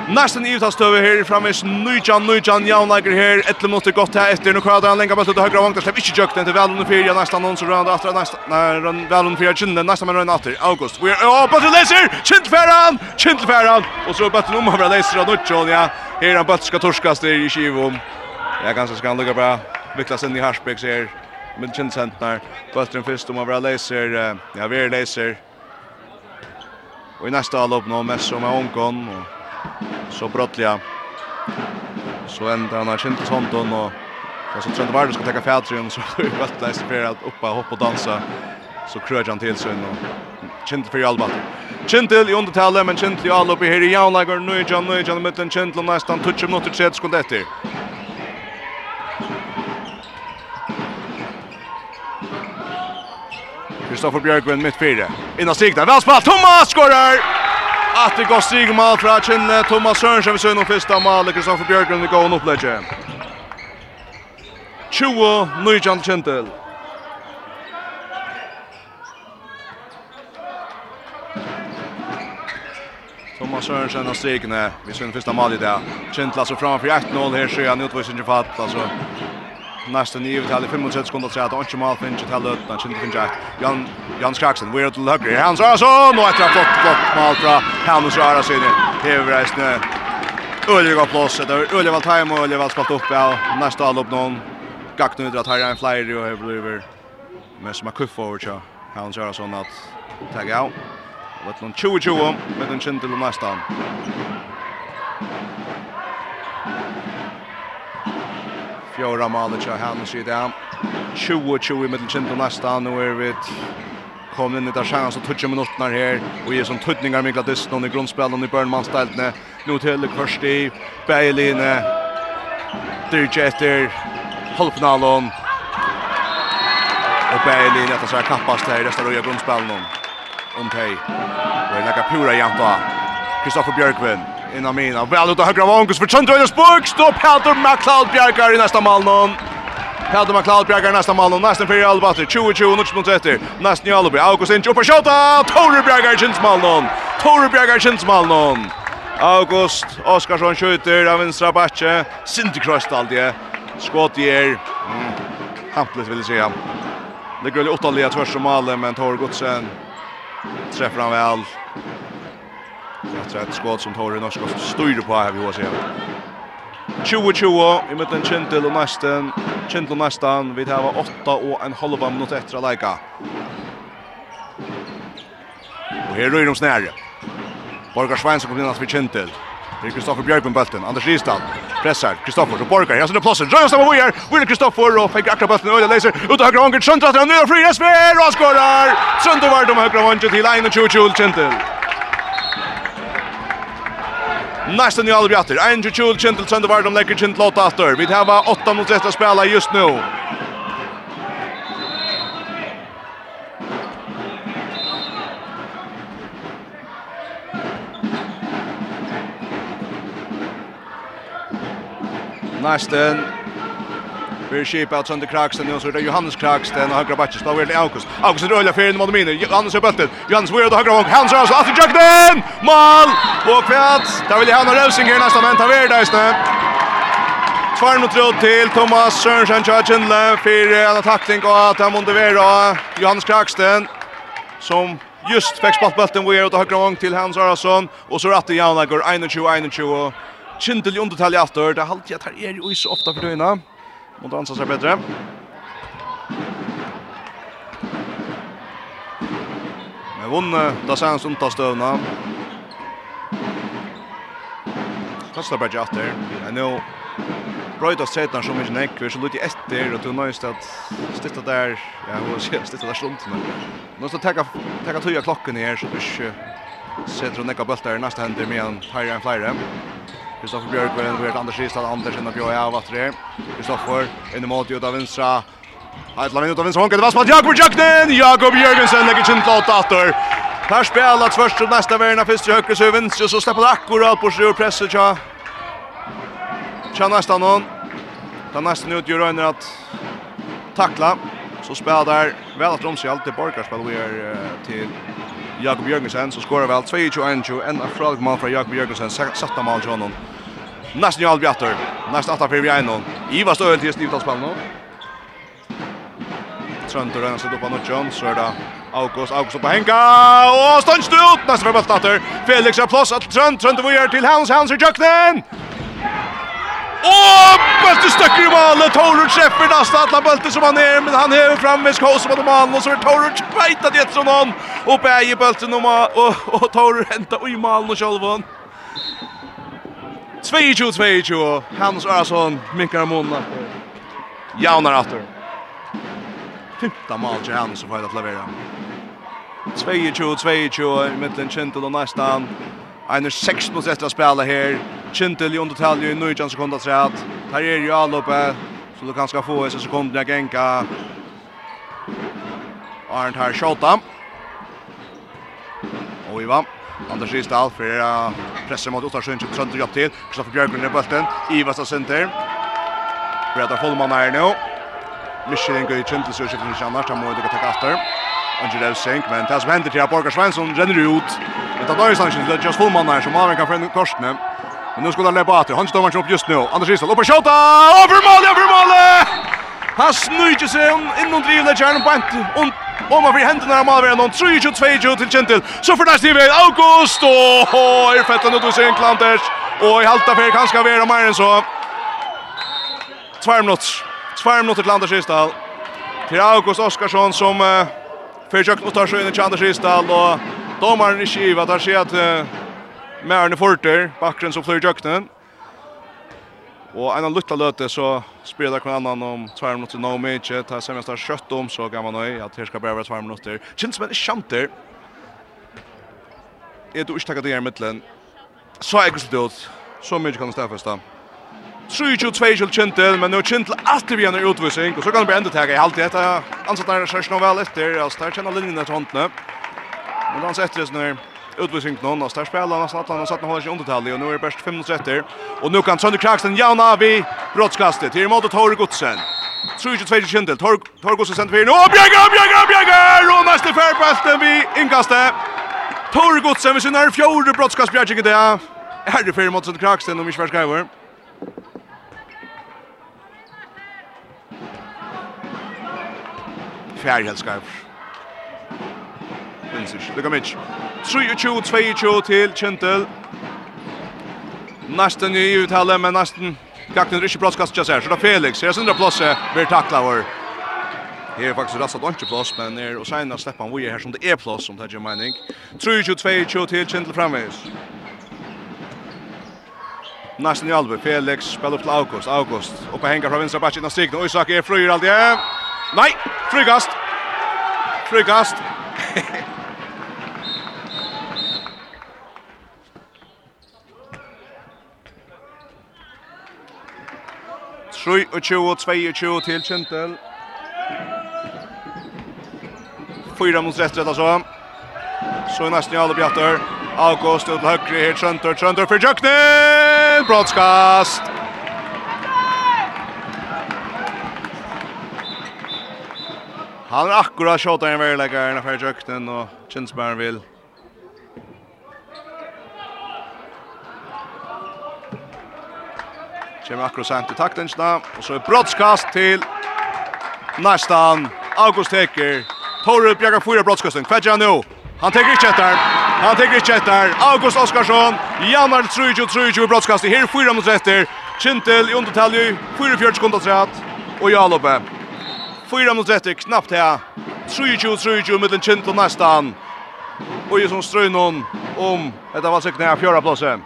E: Nästan i utastöver här framme är Nujan, Nujan, Jaunlager här. Ett måste gott här efter. Nu kvar han länka bollen till högra vångt. Släpp inte jökt den till väl under fyra. Nästan någon som rör efter. Nästan väl under fyra. Kinde. Nästan med rör efter. August. Vi är på till Leser. Kindfäran. Kindfäran. Och så bollen om över läser av Nujan. Ja. Här han en ska torskas där i Kivom. Ja, ganska ska han lucka bra. Viklas in i Harsbeck här. Men Kindcentner. Bollen först om över läser Ja, vi är Leser. Och i nästa allop nå mest som är omgång. Och så brottliga så ända han har känt sånt och så tror jag att ska ta färdtrön så är det gott läst för att uppa hoppa och dansa så kröjer han till sig och känt för Alba. Kintel i undertalet, men Kintel i all i här i Jaunlager, nu Nöjjan i mitten, Kintel och nästan touch minuter, 30 sekunder efter. Kristoffer Björkvin mitt fyra. Innan stigna, väl spalt, Thomas skorar! Att det går stig mål fra Kinne, Thomas Sørensen vi ser noen første mål. Kristoffer Bjørgren vi går gåen opplegge. 20 Nujjan Kintel. Thomas Sørensen av strikene. Vi ser noen første mål i det. Kintel altså framfor 1-0 her ser han utvisning i fatt. Altså nästa nio vi talar 35 sekunder så att Anche Mal finns att hålla utan sin finns att Jan Jan vi we're to hugger. Hans Arason och ett flott flott mål från Hans Arason det är väl snö det är Ulrik valt hem och Ulrik valt spalt upp ja nästa all upp någon gakt nu drar en flyer och det blir med som kuff över så Hans Arason att tagga out Vettlund 20-20, vettlund 20 till nästan. Fjóra maler til Hannes i dag. 20-20 i middelkjent og neste. Nå er vi kom inn i der sjansen og 20 minutter her. Og gir som tøtninger med Gladisten i grunnspillen i Burnmannsteltene. Nå til Kvarsti, Beiline, Dirge etter, halvfinalen Og Beiline etter seg kappast her i resten av grunnspillen. Om teg. Og jeg legger pura janta. Kristoffer Bjørkvind inna mina. Väl ut av högra vångus för Trent Trond Rödersburg. Står Peter McLeod Bjerkar i nästa mål någon. Peter McLeod Bjerkar i nästa mål någon. Nästan fyra Albatri. 20-20 nuts mot 30. Nästan i Alby. August Inch upp och skjuta. Tore Bjerkar i kins mål någon. Tore Bjerkar i kins mål någon. August Oskarsson skjuter av vänstra backe. Sinterkröst alltid. Skott ger. Mm. Hamplet vill säga. Det går ju åtta led tvärs som men Tore Godsen träffar han väl efter ett skott som Torre Norsk och styr på här vi har sett. 20-20 i mitten Kintel och nästan Kintel och nästan vi har 8 och en halva minut efter att lägga. Och här rör de snäre. Borgar Svensson kommer in att vi Kintel. Det är Kristoffer Björk med bulten. Anders Ristad pressar. Kristoffer så Borgar. Här sitter Plosser. Rör sig med Weir. Weir Kristoffer och fick akra bulten. Öjda läser ut av högra hånden. Söndrar till den nya fri. Esmer och skorar. Söndrar var de högra hånden till 21-20 Kintel. Nästan i alla bjatter. Andrew Chul Kintel, sönder var de lägger Kintel åt efter. Vi har 8 mot 1 att spela just nu. Nästan Vi Sheep out under Kraxen och så är det Johannes Kraxen och högra backen står väl August. August rullar för in mot miner. Johannes är bulten. Johannes vill och högra och Hans Rose att jukten. Mål! Och kvätt. Där vill Johannes Rosing här nästa men tar vi där istället. Tvær mot rød till Thomas Sørensen Kjøtjen för en attackning och att han motiverar Johannes Kraksten som just fick spalt bulten vi är ute høyre vang til Hans Arason och så rätt igen Jan 21-21 Kintel i undertallet etter det er alltid at her er jo ikke ofta for døgnet Mot ansa seg bedre. Men vunne, da ser han stundt av støvna. Kastar bare ikke atter. Men nå brøytas setan som ikke nekk, vi er så lutt i etter, og du nøyst at stitta der, ja, hva sier, stitta der sluntene. Nøyst at teka tøya klokken her, så du ikke setter og nekka bøltar i neste hender med en høyre enn flere. Kristoffer Björkvall, vi vet Anders Ristad, Anders inne på jag vart det. Kristoffer in i mål ut av vänstra. Ett lag ut av vänstra honket, det var smart Jakob Jöknen, Jakob Jörgensen lägger sin låt åter. Här spelar först och nästa värna först i högre suven, så så släpper akkurat på sig pressen tja. Tja nästan någon. Ta nästan ut gör Rönner att tackla. Så spelar väl att de sig alltid Borgarspel vi är till Jakob Jørgensen så skorar väl 2-1 en av Fredrik Mann från Jakob Jørgensen satta mål till honom. Næsten jo Albjartur. Nästan atta för vi är einon. Iva støyren nu. Snivtalspallno. Trøndur røyna seg opp av Nudjon. Så är det August. August opp hänga. Och Og stønst ut! Næsten fyrir bøttater. Felix har plåts att Trönt. Trönt Trøndur vujer till Hans. Hans i Jøknen. Och bøtte stöcker i valet. Torur träffar nästan alla bøtte som han är. Men han häver fram med skås på normalen. Og så är Torur beita det etter sånn. Och bäger i bøtte nummer. Och Torur hämtar i malen og sjolvån. 22-22. Hans Arason minkar månen efter. Jaunar efter. Femta mål till Hans som får att leverera. 22-22 i mitten Kintel och nästan. Einar 6 mot etter å spela her. Kintel i undertalje i 19 sekunder träd. Här är ju alloppe. Så du kan ska få i sig jeg genka. enka. Arndt här tjata. Och Ivan. Anders Risdal för pressar mot Ottarsund som sönder upp till. Kristoffer Björklund i bulten. Ivas av center. Breda Follman är nu. Michelin går i kjent til sørsjef til Kjannars, han må jo ikke takke after. Angel Evsink, men det som händer till att Borgar Svensson renner ut. Men det er Døyre Sanchen, det er just Fullmann här som avvenker en korsene. Men nå skulle han lepa atter, han står han opp just nu. Anders Isdal, opp Och kjøta! Over målet, over mål! Han snøyker seg innom drivende kärnan. på en Og man blir hendene av Malveren, og 3-22 til Kjentil. Så for næst i August, og er fettet nå til sin klanters. Og i halta fer kan skal være mer enn så. Tvær minutter. Tvær minutter til Anders Isdal. Til August Oskarsson som uh, fyrir kjøkken og tar seg inn til Anders Isdal. Og domaren i skiva tar seg at uh, Mærne Forter, bakken som flyr kjøkkenen. Og en av lutta løte så spyrir det kvann annan om tvær minutter no mykje, ta semest har kjøtt om så gammal nøy, at her skal bare være tvær minutter. Kjent som en kjanter, er du ikke takket i her middelen, så er ikke ut, så mykje kan du stedfeste. 22-22 kjentel, men nå kjentel alltid vi en utvisning, og så kan det bli enda tega i halvtid, etter ansatt er sørst noe vel etter, altså der kjenner linjene til håndene. Men da han setter det sånn utvisning någon och där spelar nästan att han har satt håller sig under tallet och nu är det bäst 5 minuter efter och nu kan Sönder Kraxen jauna vi brottskastet till mot Torg Godsen. 22 kjendel, Torg Torg Godsen sent för nu och Björgar Björgar Björgar och nästa färdpasten vi inkastet. Torg Godsen vi synar fjärde brottskast Björgar det. Är det för mot Sönder Kraxen om vi ska skriva. Fjärde helt skriver. Vinsic, Lugamic. 23-22 til Kjentel. Næsten i uttale, men næsten Gagner ikke plåtskast til seg, så det Felix. Her er sindre plåtset, blir takla over. Her er faktisk rastat ikke plåts, men her og senere slipper han vore her som det er plåts, som det er mening. 23-22 til Kjentel framvis. Næsten i albu, Felix spiller opp til August, August. Oppe henger fra vinstra bakken av Stigna, Øysak er frøyer aldri. Nei, frøykast! Frøykast! 22 til Kjentel. Fyra mot rett rett altså. Så er nesten i alle bjatter. August ut til høyre her, Trøntor, Trøntor for Jøkne! Brottskast! Han er akkurat sjått av en verleggeren for Jøkne, og Kjensberg vil Kommer akkurat sent i taklingsna. Og så er brottskast til nästan August Hekker. Torre jagar fyra brottskasten. Kvedja nu. Han teker ikke etter. Han teker ikke etter. August Oskarsson. Janar 3-2-3-2 brottskast. Her fyra mot retter. Kintel i undertalje. 44 sekunder Och Og Jalope. Fyra mot retter. Knappt her. 3-2-3-2 mot Kintel nästan. Og i som strøynon om etter valsikning av fjøra plåse.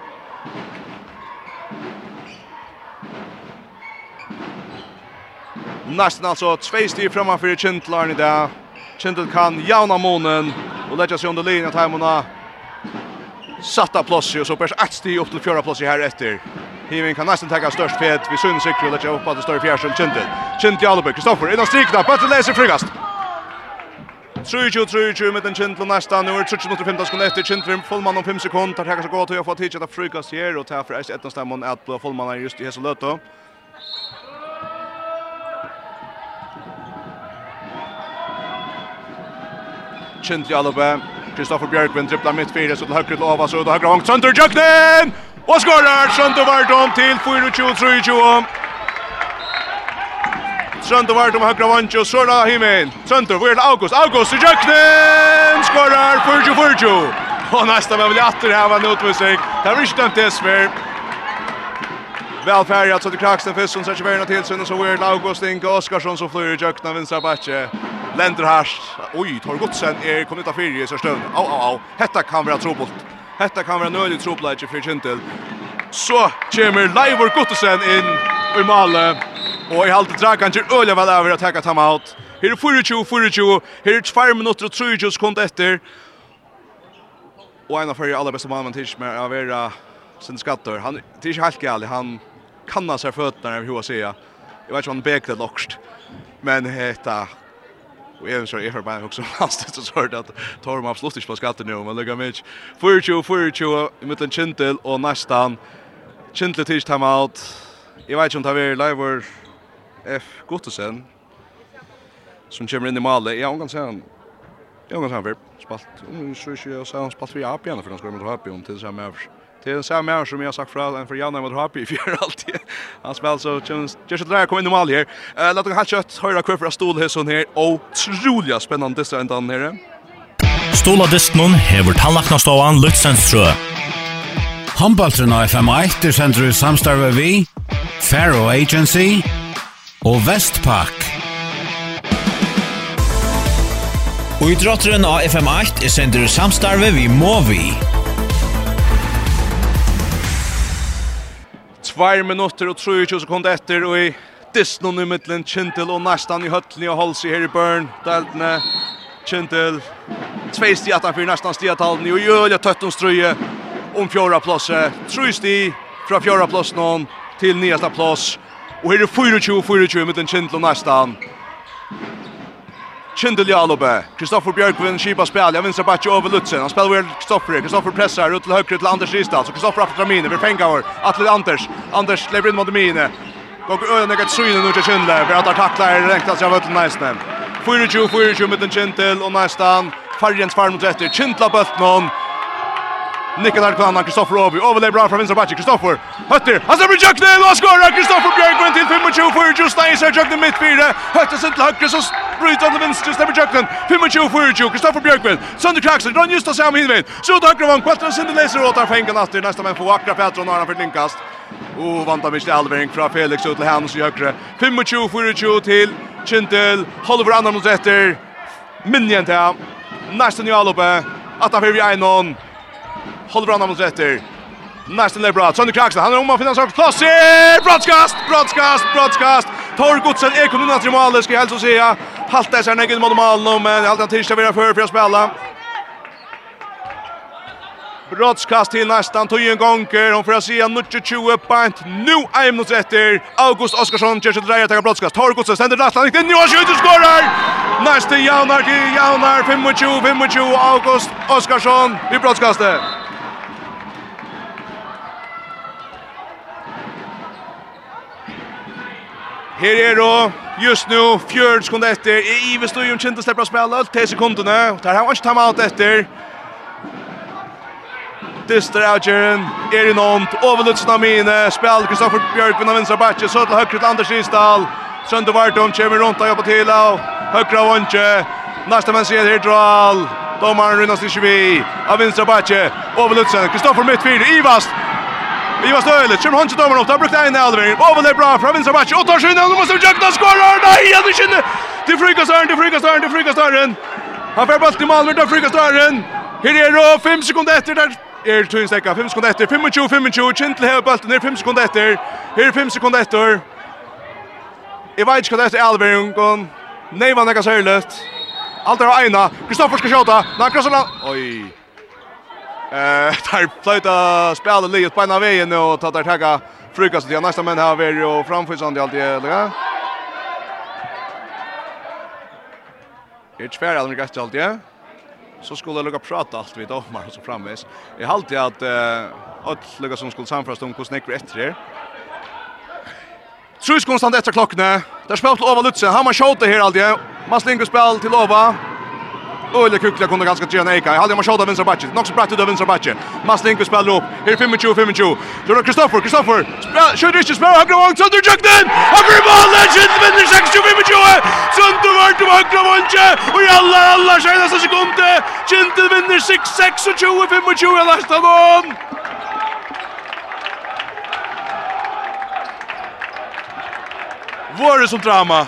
E: Nästan alltså två styr framför i dag. Kindl kan jauna månen och lägga sig under linjen att hemma satta plats och så pers ett steg upp till fjärde plats här efter. Hivin kan nästan ta störst fet. Vi syns sig att lägga upp att det står i fjärde Kindl. Kindl Jalberg Kristoffer innan strikna på att läsa frigast. 3-2-3-2 med den Kindl nästa. Nu är det 3-2-15 sekunder efter. Kindl fullman om 5 sekunder. Tar tackar så gott och jag får tid att frigast här. Och tar för ett av stämmon att blå fullman är just i Heselöto. Kintli Alupe. Kristoffer Björkvind dribblar mitt fyra så till högre till så och högre hångt. Sönder Jöknen! Och skorar! Sönder Vardom till 4-20-3-20. Sönder Vardom högre hångt och det Himen. Sönder, vad är det August? August i Jöknen! Skorar 4-20-4-20. Och nästa med väl åter här var notmusik. Det var inte en test för. Välfärgat så till Kraxten Fisson så är det till sen och så är det August Inge Oskarsson som flyr i Jöknen vinstra backe. Lender Hars. Oj, tar gott sen. är kommit ta fyra i stund. Au au au. Hetta kan vara trobolt. Hetta kan vara nöjligt trobolt för Kintel. Så kommer Leivor Gottesen in i mål. Och i halvt dragan kan ju Öle väl över att ta time out. Här är 24, 42. Här är 4 minuter och 30 sekunder efter. Och en av de allra bästa mannen tills med att vara sin skatter. Han det är inte helt gärlig. Han kanna sig fötterna över hur jag säger. Jag vet inte om han bekade lockst. Men hetta Och även så är det bara också fast det så att tar man absolut inte på skatten nu men lägga mig 42 42 i mitten Chintel och nästan Chintel tills time out. Jag vet inte om det är live F Gottesen. som kommer in i målet. Jag kan säga Jag kan säga för spalt. Så är jag så spalt vi upp igen för han ska med om till samma. Det är en samma här som jag sagt för alla, för Janne mot Happy i fjärde alltid. Han spelar så känns, just att det här kommer in i mål här. Uh, Låt oss ha kött höra kvar för att stål här sån här. Otroliga spännande distrar inte här.
A: Stola distnon hever tannlaknastovan Luxensstrø.
B: Håndballtrun av FM1 er sender i samstarve vi, Faro Agency og Vestpak.
C: Og i drotteren av FM8 er sender i samstarve vi Movi.
E: tvær minutter og 23 sekunder etter og i disnon i middelen Kintel og nästan i høttlen i Holsi her i Bern. Deltene Kintel tvei sti at han fyrir nästan stiatalen og tøtt om strøye om fjorda plasse tru sti fra fjorda plass nån til nyasta plass og her er 24-24 middelen Kintel og nästan Kindle Jalobe. Kristoffer Björkvin skipa spel. Jag vinsar bara över Lutsen. Han spelar väl Kristoffer. Kristoffer pressar ut till höger till Anders Ristad. Så Kristoffer efter Ramine. Vi pengar vår. Atle Anders. Anders lever in mot Mine. Och öden ett synen nu till Kindle. För att han tacklar ränkt sig av Ötlen Näsnen. 4-2-4-2 mot. Och nästan Farjens farm mot rätter. Kindla Bötnon. Nicken där kvar Kristoffer Ovi. Överlever bra från Vincent Kristoffer. Hötter. Han släpper Jöknen och skorar. Kristoffer Björkvin till 25-4. Just där i sig Jöknen mittfyra. Hötter sin till höger så bryter han til venstre, Stephen Jökland, 25-40, Kristoffer Björkvild, Sander Kraxel, Ron Justa Sam Hinved, Sjod Akravan, Kvartan Sinde Leser, åt där fengen atter. nästa män får Akra Petron och han för linkast. Og vantar Mr. Alvering fra Felix ut til Hans i högre, 25-40 til Kintel, Holder for andre mot etter. Minjen till, nästa nya alloppe, Atafir vi Einon, Holver Anna mot rätter, Nästan det bra. Sonny Kraxel, han är om att finna sak. Plats! Broadcast, broadcast, broadcast. Tor Godsen är kommunen att mål ska jag alltså säga. Halta sig näggen mot mål nu men allt han tisdag vidare för för att spela. Brottskast till nästan tog en gånger. Hon får se en 20 point. Nu är minut efter. August Oskarsson kör sig till att ta brottskast. Tor Godsen sänder nästan riktigt. Nu har skjutit skorar. Nästa Janar till Jaunar, 25-25 August Oskarsson vid brottskastet. Her er då just nu fjörd sekund efter. I Ives Stojum ju inte att släppa spela allt te sekunderna. Och tar han inte time out efter. Dyster Algerian, er i nånt, overlutsen av mine, spel Kristoffer Bjørk av vinstra batje, så til høyre til Anders Isdal, Sønder Vartum kommer rundt og jobber til av høyre av vondje, næste menn ser her dral. Domaren Runas Tishivi. Av vinstra batje, Overlutsen. Kristoffer Mittfyr. Ivast. Vi var stöjle, kör hon till domaren upp, har brukt en halvering. Ovel är bra från vänstra match, och tar sig innan, måste Jackna skorar, nej, han är kinne! Till frikastaren, till frikastaren, till frikastaren! Han får bollen till Malmö, där frikastaren! Här är det, 5 sekunder efter där, er tusen stekka, 5 sekunder etter, 25, 25, Kintel hever bulten, er 5 sekunder etter, her er 5 sekunder etter. Jeg vet ikke hva det er alveringen, nei, Neivan er ikke særlig. Alt er av eina, Kristoffer skal sjåta, nei, Kristoffer, oi, Eh, där plöta spelar Leo på ena vägen och tar där tagga frukost till nästa men här är ju framförsande alltid eller. Ett färd allmänt det alltid. Så skulle lukka prata allt vid Omar och så framvis. Jag halt jag att eh att lukka som skulle samfrast om hur snäcker efter det. Trus konstant efter klockan. Där spelar Ova Lutsen. Han har skjutit här alltid. Maslingo spel till Ova. Öle kukla kunde ganska tjäna eka. Jag hade man skjuta vänster backen. Nox bratt ut av vänster backen. Maslinko spelar upp. Här 25 25. Jordan Kristoffer, Kristoffer. Skjuter inte spelar högra vång. Sönder jukten. Högra mål. Legend vinner 26 25. Sönder vart till högra vånge. Och alla alla skenas sekunder. Kintel vinner 6 26 25 nästa mån. Våre som drama.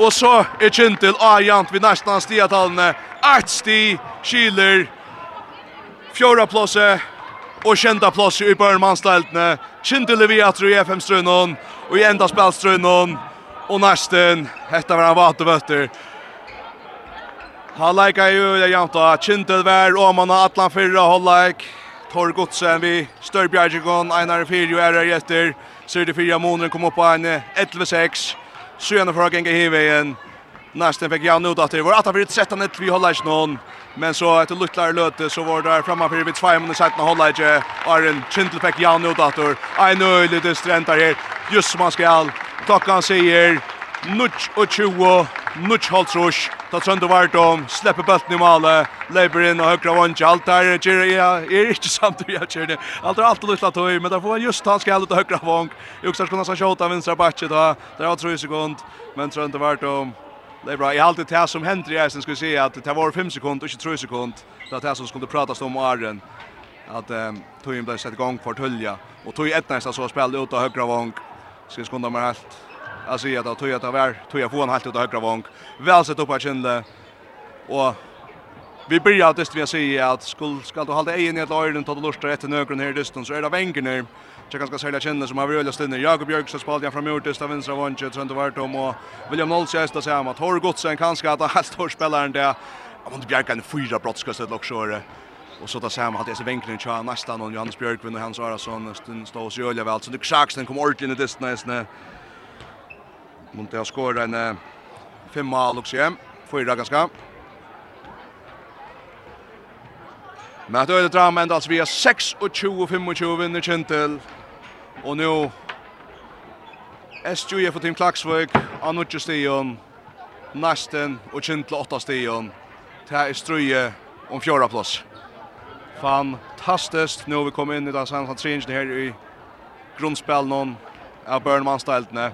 E: Og så er Kintil Ajant vid nästan stiatallene. Ett sti skiler fjorda plåse og kjenta plåse i børnmannsteltene. Kintil er vi at i FM-strunnen og i enda spelstrunnen. Og nesten, hetta var han vatevøtter. Han leika jo det janta. Kintil vær og man har atlan fyrra hållleik. Tor Godsen vi størbjergjegon, Einar 4 er Erre Jetter. Sørde 4 måneder kom opp på en 11-6. Sjøna for å genge i veien. Nästan fick jag nu att det var att vi 13 1 vi håller inte någon. Men så ett luttlar löte så var det framme för vi 2 minuter sedan håller inte Iron Chintle fick jag nu då att I know lite sträntar här. Just som man ska all. Klockan säger 0 och 20. Nutch Holtzrush. Ta sönder vart om, släpper bulten i male, leiber och og høyre vondje, alt der, Gjere, ja, inte ikke samtidig, ja, Gjere, Allt är alltid lite tøy, men där får han just ta skal ut høyre vond, Juksar skulle han skjuta vänstra bakke då. Där har 3 sekund, men Trønde Vardom, Det är bra. Jag alltid det som händer i isen ska se att det var 5 sekunder och inte 3 sekunder. Det är det som skulle pratas om Arren. Att um, Tujin blev sett igång för Tulja. Och tog ett nästa så spelade ut av högra vång. Ska skunda med helt. Jag då tog jag det var tog jag får en halt ut av högra vång. Väl sett upp att kände och vi börjar just vi säger att skall ska du hålla egen i ett öron ta det rätt till någon här distans så är det vängen nu. Jag ganska sälja kända som har rullat stinner. Jakob Björksen spelade han framåt till vänstra vång sen det vart om och William Nolse att säga att Har gått sen kanske att han står spelaren där. Jag måste bjärka en fyra brottskastet lockshore Och så där samma hade så vänkeln tjå nästan och Johannes Björkvin och Hans Arason stod stod så jävla väl så det schaxen kom ordentligt i distan. Monte har skåret en fem mål också hem. Fyra ganska. Men det är det dram ända alltså vi har 6 och 20 och 25 vinner Kintel. Och nu SJF för Team Klaksvik har nu just igen nästan och 8 Stion. Det här är struje om fjärde plats. Fantastiskt nu vi kommer in i den sen tredje här i grundspel någon av Burnman-stiltene.